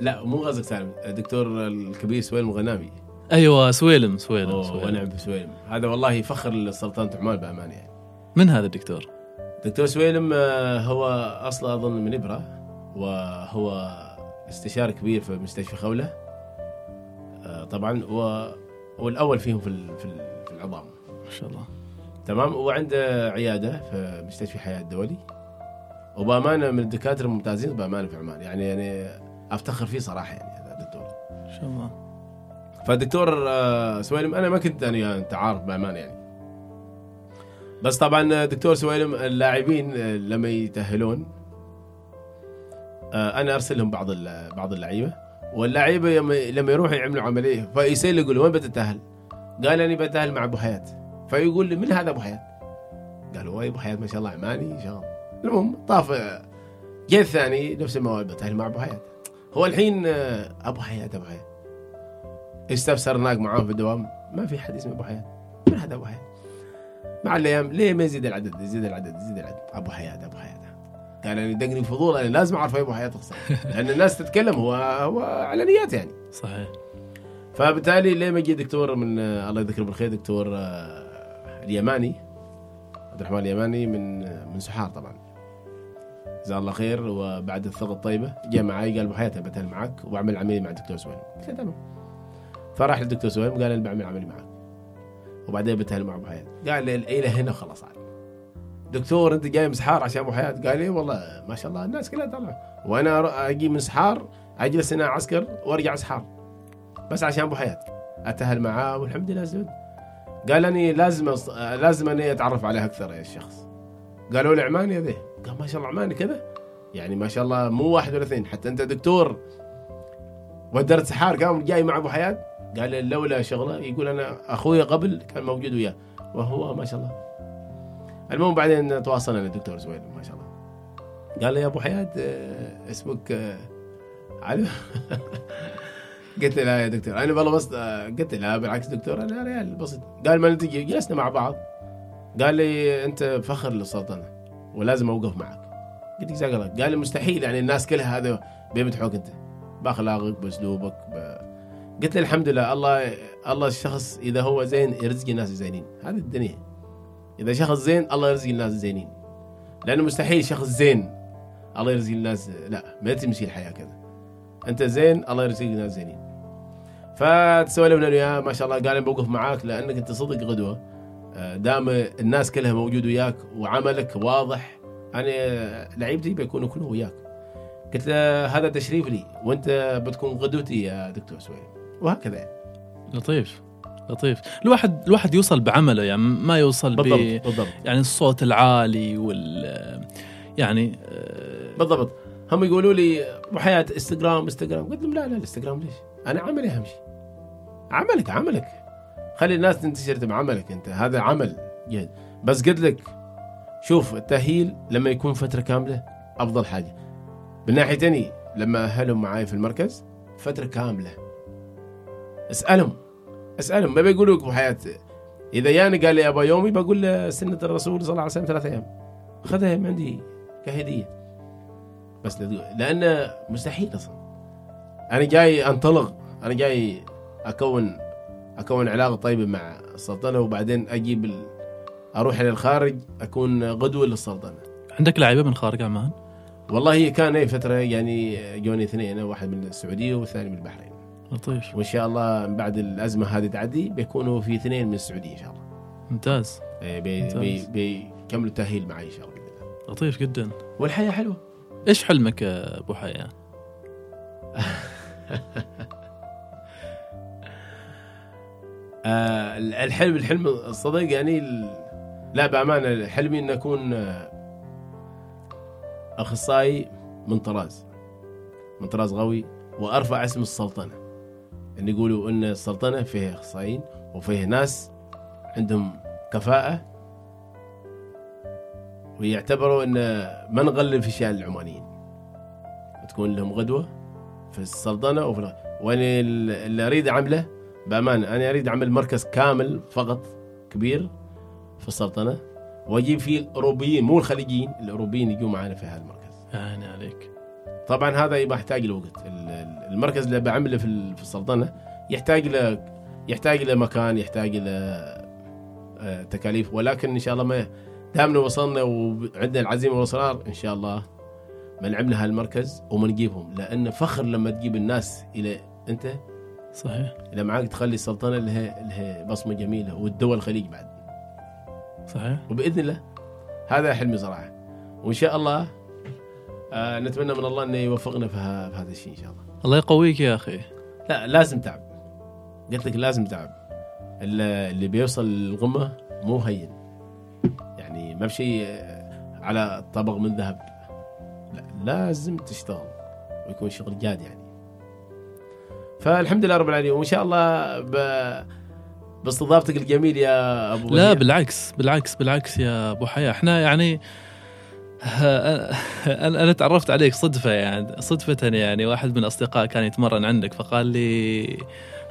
لا مو غزك سالم. الدكتور الكبير سويلم الغنامي أيوه سويلم سويلم, سويلم. ونعم بسويلم هذا والله فخر لسلطنة عمان بأمانة يعني. من هذا الدكتور؟ دكتور سويلم آه، هو أصلا أظن من إبرة وهو استشاري كبير في مستشفى خولة. آه، طبعا و والأول فيهم في ال- في ال- في العظام. ما شاء الله. تمام وعنده عيادة في مستشفى حياة الدولي وبأمانة من الدكاترة الممتازين بأمانة في عمان. يعني يعني أفتخر فيه صراحة يعني هذا الدكتور. ما شاء الله. فالدكتور آه، سويلم أنا ما كنت أنا انت عارف بامانه يعني. بس طبعا دكتور سويلم اللاعبين لما يتأهلون آه، أنا أرسل لهم بعض بعض اللعيبة واللعيبه لما يروحوا يعملوا عملية فيسأل يقول وين بتتأهل؟ قال اني بتأهل مع أبو حياة. فيقول لي من هذا أبو حياة؟ قالوا وي أبو حياة ما شاء الله عماني شغل المهم طاف آه، جاء الثاني نفس الموعد بتأهل مع أبو حياة. هو الحين آه، أبو حياة أبو حياة. استفسر هناك معاه في الدوام. ما في حد اسمه أبو حياة. من هذا أبو حياة؟ مع الأيام ليه ما يزيد العدد؟ يزيد العدد يزيد العدد. أبو حياة أبو حياة. قال أنا دقني فضول أنا لازم أعرف أبو حياة اختصار لأن الناس تتكلم هو هو علنيات يعني. صحيح. فبالتالي ليه ما يجي دكتور من الله يذكره بالخير دكتور آه، اليماني عبد الرحمن اليماني من من سحار طبعا. جزاه الله خير وبعد الثقه الطيبة جاء معي قال أبو حياة بتهل معك وبعمل عملية مع الدكتور سويم قلت له تمام فراح للدكتور سويم قال أنا بعمل عمليه معك. وبعدين بتهل مع ابو حياه قال لي إلى هنا خلاص عاد. دكتور أنت جاي من سحار عشان أبو حياة؟ قال لي والله ما شاء الله الناس كلها طالعة. وأنا أجي من سحار أجلس هنا عسكر وأرجع سحار. بس عشان أبو حياة. أتهل معاه والحمد لله زود. قال اني لازم أص... لازم اني أتعرف عليه أكثر يا الشخص قالوا لي عماني ذي. قال ما شاء الله عماني كذا. يعني ما شاء الله مو واحد ولا اثنين. حتى أنت دكتور. ودرت سحار قام جاي مع أبو حياة. قال لولا شغله يقول أنا أخوي قبل كان موجود وياه وهو ما شاء الله. المهم بعدين تواصلنا الدكتور زويل ما شاء الله. قال لي يا أبو حياه آه، اسمك آه، علي؟ قلت له لا يا دكتور. أنا والله بس آه، قلت له لا بالعكس دكتور أنا ريال بسيط. قال ما نتجي جلسنا مع بعض. قال لي أنت فخر للسلطنه ولازم أوقف معك. قلت جزاك الله قال لي مستحيل يعني الناس كلها هذا بيمدحوك أنت. بأخلاقك بأسلوبك. قلت له الحمد لله الله الله الشخص إذا هو زين يرزق الناس الزينين هذه الدنيا. إذا شخص زين الله يرزق الناس الزينين لأنه مستحيل شخص زين الله يرزق الناس لا ما تمشي الحياة كذا. أنت زين الله يرزق الناس زينين. فتسولفنا وياه ما شاء الله قال بوقف معاك لأنك أنت صدق غدوة. آه، دام الناس كلها موجود وياك وعملك واضح أنا لعيبتي بيكونوا كلهم وياك. قلت له هذا تشريف لي وأنت بتكون غدوتي يا دكتور سويد. وهكذا. يعني. لطيف لطيف. الواحد الواحد يوصل بعمله يعني ما يوصل ب بالضبط بالضبط. يعني الصوت العالي وال يعني آه، بالضبط. هم يقولوا لي ابو حياه إنستغرام إنستغرام. قلت لهم لا لا الانستغرام ليش؟ أنا عملي أهم شيء. عملك عملك. خلي الناس تنتشر بعملك أنت. هذا عمل جيد. بس قلت لك شوف التأهيل لما يكون فترة كاملة أفضل حاجة. بالناحيه تاني لما أهلهم معاي في المركز فترة كاملة. اسألهم. اسألهم ما بيقولوا لك حياة. إذا ياني قال لي أبا يومي بقول له سنة الرسول صلى الله عليه وسلم ثلاث أيام. خذها من عندي كهدية. بس لأنه مستحيل أصلا. أنا جاي أنطلق أنا جاي أكون أكون علاقة طيبة مع السلطنة وبعدين أجيب ال... أروح إلى الخارج أكون غدوة للسلطنة. عندك لعيبة من خارج عمان؟ والله هي كان هي فترة يعني جوني اثنين واحد من السعودية والثاني من البحرين. لطيف. وإن شاء الله بعد الأزمة هذه تعدي بيكونوا في اثنين من السعودية إن شاء الله. ممتاز. إيه، بي. بي بيكملوا التأهيل معي إن شاء الله بإذن الله. لطيف جدا. والحياة حلوة. إيش حلمك يا أبو حياة؟ آه الحلم الحلم الصدق يعني ال- لا بأمانة حلمي إن أكون آه، أخصائي من طراز. من طراز قوي وأرفع اسم السلطنة. إن يقولوا إن السلطنة فيها إخصائيين وفيها ناس عندهم كفاءة ويعتبروا إن ما نغلب في شأن العمانيين. تكون لهم غدوة في السلطنة وفي وأنا اللي أريد أعمله بأمانة أنا أريد أعمل مركز كامل فقط كبير في السلطنة وأجيب فيه الاوروبيين مو الخليجيين الأوروبيين يجوا معنا في هذا المركز. يعني عليك. طبعا هذا يبقى يحتاج لوقت. ال- ال- المركز اللي بعمله في ال- في السلطنة يحتاج له يحتاج له مكان يحتاج له آه، تكاليف. ولكن إن شاء الله ما دامنا وصلنا وعندنا العزيمة والإصرار إن شاء الله بنعمل هالمركز وبنجيبهم لأن فخر لما تجيب الناس إلى أنت صحيح. إلى معاك تخلي السلطنة لها لها بصمة جميلة والدول الخليج بعد. صحيح. وبإذن الله هذا حلمي صراحة وإن شاء الله آه نتمنى من الله إنه يوفقنا في, هذا الشيء إن شاء الله. الله يقويك يا أخي. لا لازم تعب. قلت لك لازم تعب. اللي بيوصل للقمه مو هين. يعني ما بشيء على طبق من ذهب. لا لازم تشتغل ويكون شغل جاد يعني. فالحمد لله رب العالمين. وإن شاء الله ب... باستضافتك الجميل يا أبو لا. بالعكس بالعكس بالعكس يا أبو حياة. إحنا يعني أنا أنا تعرفت عليك صدفة يعني صدفة يعني واحد من أصدقاء كان يتمرن عندك فقال لي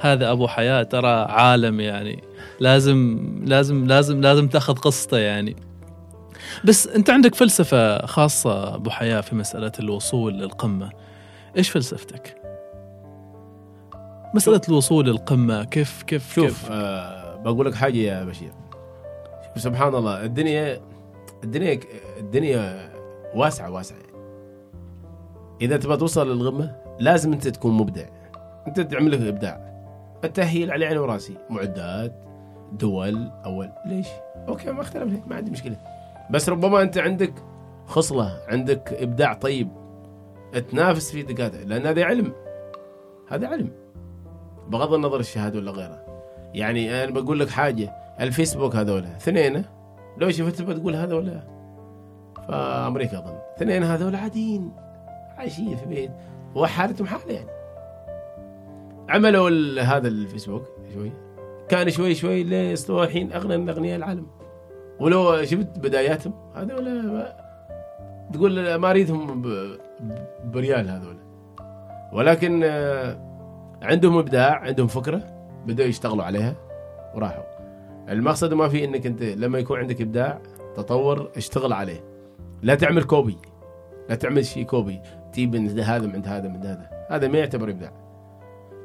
هذا أبو حياة ترى عالم يعني لازم لازم لازم لازم تأخذ قصته يعني. بس أنت عندك فلسفة خاصة أبو حياة في مسألة الوصول للقمة إيش فلسفتك؟ مسألة الوصول للقمة كيف كيف شوف كيف؟ آه بقول لك حاجة يا بشير. سبحان الله الدنيا الدنيا الدنيا واسعة واسعة. إذا تبغى توصل للقمه لازم أنت تكون مبدع. أنت تعمل لك إبداع. التأهيل على عيني وراسي. معدات دول أول. ليش؟ أوكي ما اختلف ما عندي مشكلة. بس ربما أنت عندك خصلة عندك إبداع طيب. تنافس في دكاتره لأن هذا علم. هذا علم. بغض النظر الشهادة ولا غيره يعني أنا بقول لك حاجة الفيسبوك هذول اثنين لو شفت بتقول هذا ولا فامريكا أظن. اثنين هذول عاديين. عايشين في بيت. وحالتهم حالة يعني. عملوا هذا الفيسبوك شوي. كان شوي شوي لين استوى الحين أغنى من أغنياء العالم. ولو شفت بداياتهم هذول تقول ما أريدهم بريال هذول ولكن آه، عندهم إبداع عندهم فكرة بدأوا يشتغلوا عليها وراحوا. المقصد ما في إنك أنت لما يكون عندك إبداع تطور اشتغل عليه. لا تعمل copy. لا تعمل شيء copy. تجيب من هذا من هذا من هذا. هذا ما يعتبر إبداع.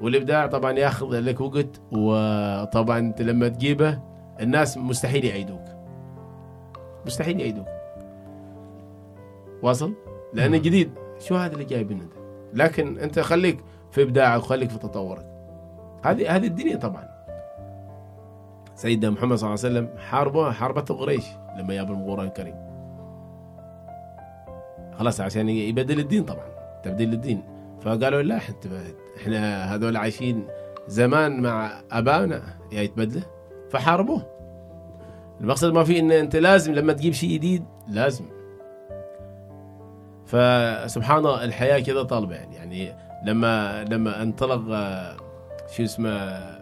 والإبداع طبعا ياخذ لك وقت وطبعا أنت لما تجيبه الناس مستحيل يعيدوك. مستحيل يعيدوك. واصل؟ لأنه نعم. جديد. شو هذا اللي جايبينه أنت؟ لكن أنت خليك في إبداعك وخليك في تطورك. هذه هذه الدنيا طبعا. سيدنا محمد صلى الله عليه وسلم حاربه حاربته قريش لما جاب القرآن الكريم. خلاص عشان يبدل الدين طبعا تبديل الدين. فقالوا لا إحنا هذول عايشين زمان مع ابائنا يا يتبدله. فحاربوه. المقصد ما في إن أنت لازم لما تجيب شيء جديد لازم. فسبحان الله الحياة كذا طالبة يعني. يعني لما لما انطلق آه، شو اسمه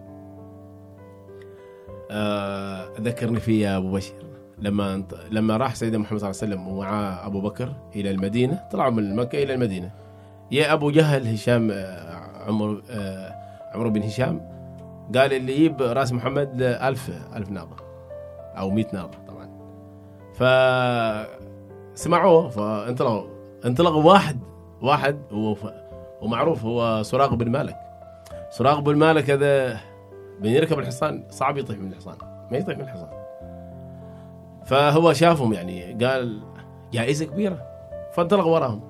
ذكرني فيه يا أبو بشير. لما انط- لما راح سيدنا محمد صلى الله عليه وسلم ومعاه أبو بكر إلى المدينة طلعوا من مكة إلى المدينة. يا أبو جهل هشام آه، عمر آه، عمرو بن هشام قال اللي يجيب رأس محمد ألف ألف ناقة أو مئة ناقة طبعا. فسمعوه فانطلقوا انطلق واحد واحد ومعروف هو سراق بن مالك. سراق بن مالك هذا من يركب الحصان صعب يطيح من الحصان ما يطيح من الحصان. فهو شافهم يعني قال جائزة كبيرة. فانطلق وراهم.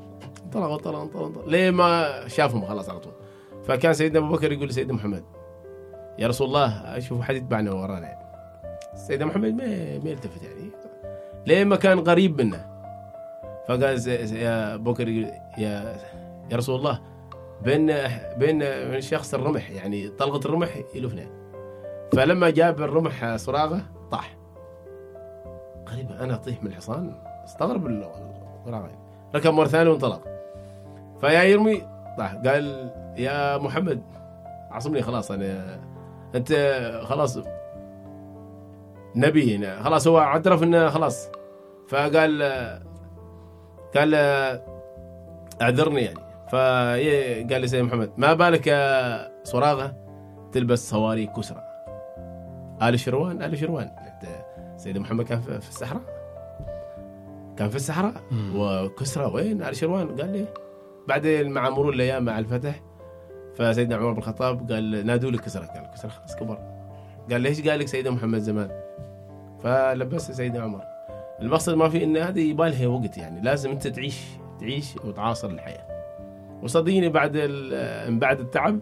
انطلق انطلق انطلق, انطلق. ليه ما شافهم؟ خلاص على طول. فكان سيدنا أبو بكر يقول لسيدنا محمد يا رسول الله أشوف حد يتبعنا ورانا. يعني سيدنا محمد ما ما يلتفت يعني. ليه ما كان قريب منه؟ فقال يا بكر يا يا رسول الله بين بين من شخص الرمح يعني طلقة الرمح يلفنا فلما جاب الرمح صراغه طاح. قريب أنا اطيح من الحصان؟ استغرب ال- الصراغه يعني. ركب مرة ثانية وانطلق. فيا يرمي طاح. قال يا محمد عصمني خلاص أنا أنت خلاص نبي هنا. خلاص هو اعترف إنه خلاص. فقال قال أعذرني يعني. فقال لي سيدنا محمد ما بالك يا صراغة تلبس صواريخ كسرى؟ آل شروان آل شروان. سيدنا محمد كان في الصحراء؟ كان في الصحراء. وكسرى وين؟ آل شروان. قال لي بعدين مع مرور الأيام مع الفتح فسيدنا عمر بن الخطاب قال نادوا لي كسرى. قال كسرى خلاص كبر. قال ليش قال لك سيدنا محمد زمان؟ فلبس سيدنا عمر. المقصد ما في إن هذه يبالها وقت يعني لازم أنت تعيش تعيش وتعاصر الحياة. وصدقيني بعد بعد التعب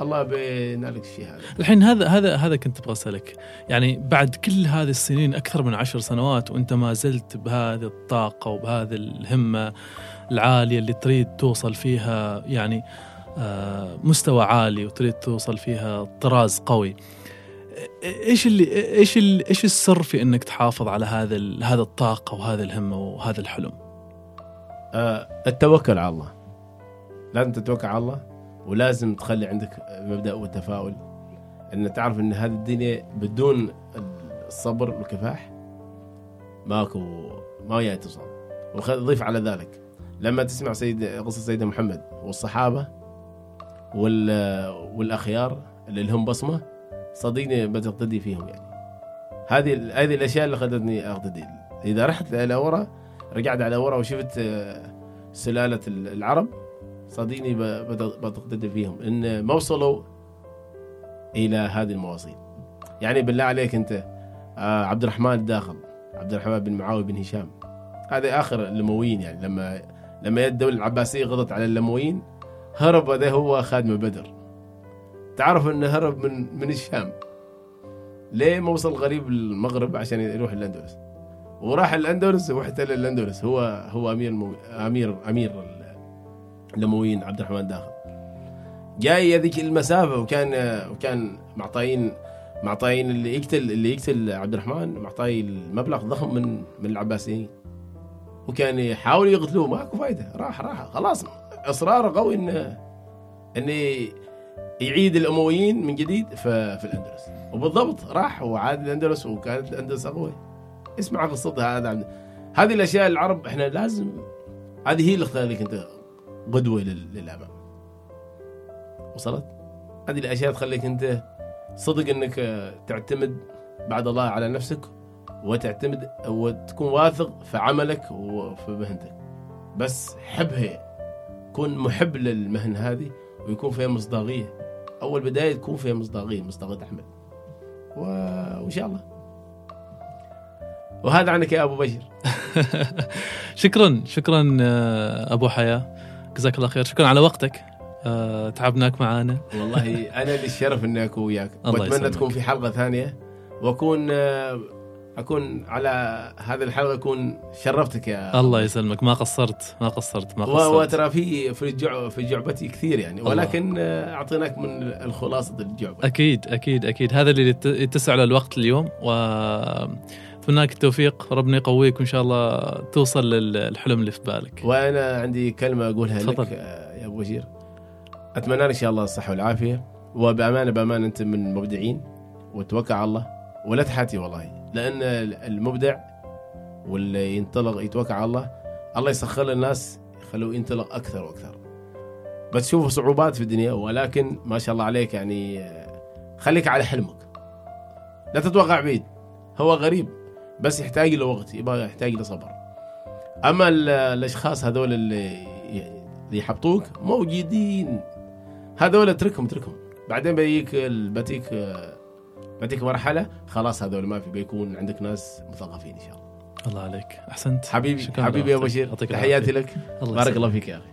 الله بينالك الشيء هذا. الحين هذا هذا هذا كنت أبغى أسألك. يعني بعد كل هذه السنين أكثر من عشر سنوات وأنت ما زلت بهذه الطاقة وبهذه الهمة العالية اللي تريد توصل فيها يعني آه، مستوى عالي وتريد توصل فيها طراز قوي. إيش اللي إيش اللي إيش السر في إنك تحافظ على هذا هذا الطاقة وهذا الهمة وهذا الحلم؟ آه التوكل على الله. لازم تتوكل على الله ولازم تخلي عندك مبدأ والتفاؤل إن تعرف إن هذه الدنيا بدون الصبر والكفاح ماكو ما وياي تصل وضيف على ذلك لما تسمع سيد قصة سيدنا محمد والصحابة وال والأخيار اللي لهم بصمة صدقني بتقتدي فيهم يعني. هذه هذه الأشياء اللي خلتني أقتدي. إذا رحت إلى ورا رجعت على ورا وشفت آه، سلالة العرب صدقني بتقتدي فيهم إن ما وصلوا إلى هذه المواصيل. يعني بالله عليك أنت آه، عبد الرحمن الداخل عبد الرحمن بن معاوية بن هشام. هذا آخر الامويين يعني. لما لما يد الدولة العباسية غضت على الامويين هرب هذا هو خادم بدر. تعرف إنه هرب من من الشام. ليه ما وصل غريب المغرب؟ عشان يروح الأندلس. وراح الأندلس واحتل الاندلس هو هو أمير المو... امير أمير ال- الامويين عبد الرحمن داخل. جاي هذيك المسافة وكان وكان معطاين معطاين اللي يقتل اللي يقتل عبد الرحمن معطاي المبلغ ضخم من من العباسيين. وكان يحاول يقتلوه ماكو فايدة. راح راح خلاص. إصراره قوي انه انه يعيد الأمويين من جديد في, الأندلس. وبالضبط راح وعاد الأندلس وكانت الأندلس أقوى. اسمع قصتها هذا هذه الأشياء العرب إحنا لازم هذه هي اللي انت قدوه لل- للأمام. وصلت؟ هذه الأشياء تخليك أنت صدق أنك آه، تعتمد بعد الله على نفسك وتعتمد وتكون واثق في عملك وفي مهنتك. بس حبها كن محب للمهنة هذه ويكون فيها مصداقية. أول بداية تكون فيها مصداقية مصداقية عمل و... وإن شاء الله. وهذا عنك يا أبو بشر. شكرا شكرا آه، أبو حياة. جزاك الله خير. شكرا على وقتك. آه، تعبناك معانا. والله أنا لي الشرف إني أكون وياك. وأتمنى. تكون في حلقة ثانية. وأكون آه، أكون على هذه الحلقة أكون شرفتك يا الله يسلمك. ما قصرت ما قصرت ما قصرت. وترى في في الجع في جعبتي كثير يعني. ولكن آه، أعطيناك من الخلاصة الجعبة. أكيد أكيد أكيد. هذا اللي يت- يتسع له الوقت اليوم. و اتمنى لك التوفيق. ربنا يقويك وإن شاء الله توصل للحلم اللي في بالك. وأنا عندي كلمة أقولها تفضل. لك آه، يا أبو بشير أتمنى لك إن شاء الله الصحة والعافية وبأمانة بأمانة أنت من المبدعين وتوكل على الله ولا تحاتي والله. لأن المبدع واللي ينطلق يتوكل على الله الله يسخر الناس يخلوه ينطلق أكثر وأكثر. بتشوف صعوبات في الدنيا ولكن ما شاء الله عليك يعني آه، خليك على حلمك. لا تتوقع بعيد. هو غريب. بس يحتاج له وقت يبغى يحتاج له صبر أما ال- الأشخاص هذول اللي اللي يحبطوك موجودين. هذول اتركهم اتركهم. بعدين بيجيك بتيك بتيك مرحلة خلاص هذول ما في بيكون عندك ناس مثقفين إن شاء الله. الله عليك. أحسنت. حبيبي شكراً حبيبي يا. بشير تحياتي. لك. الله بارك. الله فيك يا أخي.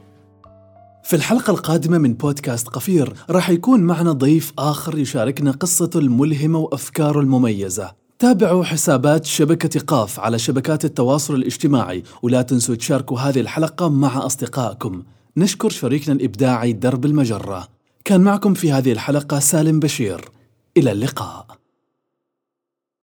في الحلقة القادمة من بودكاست قفير راح يكون معنا ضيف آخر يشاركنا قصته الملهمة وأفكاره المميزة. تابعوا حسابات شبكة قاف على شبكات التواصل الاجتماعي ولا تنسوا تشاركوا هذه الحلقة مع أصدقائكم. نشكر شريكنا الإبداعي درب المجرة. كان معكم في هذه الحلقة سالم بشير. إلى اللقاء.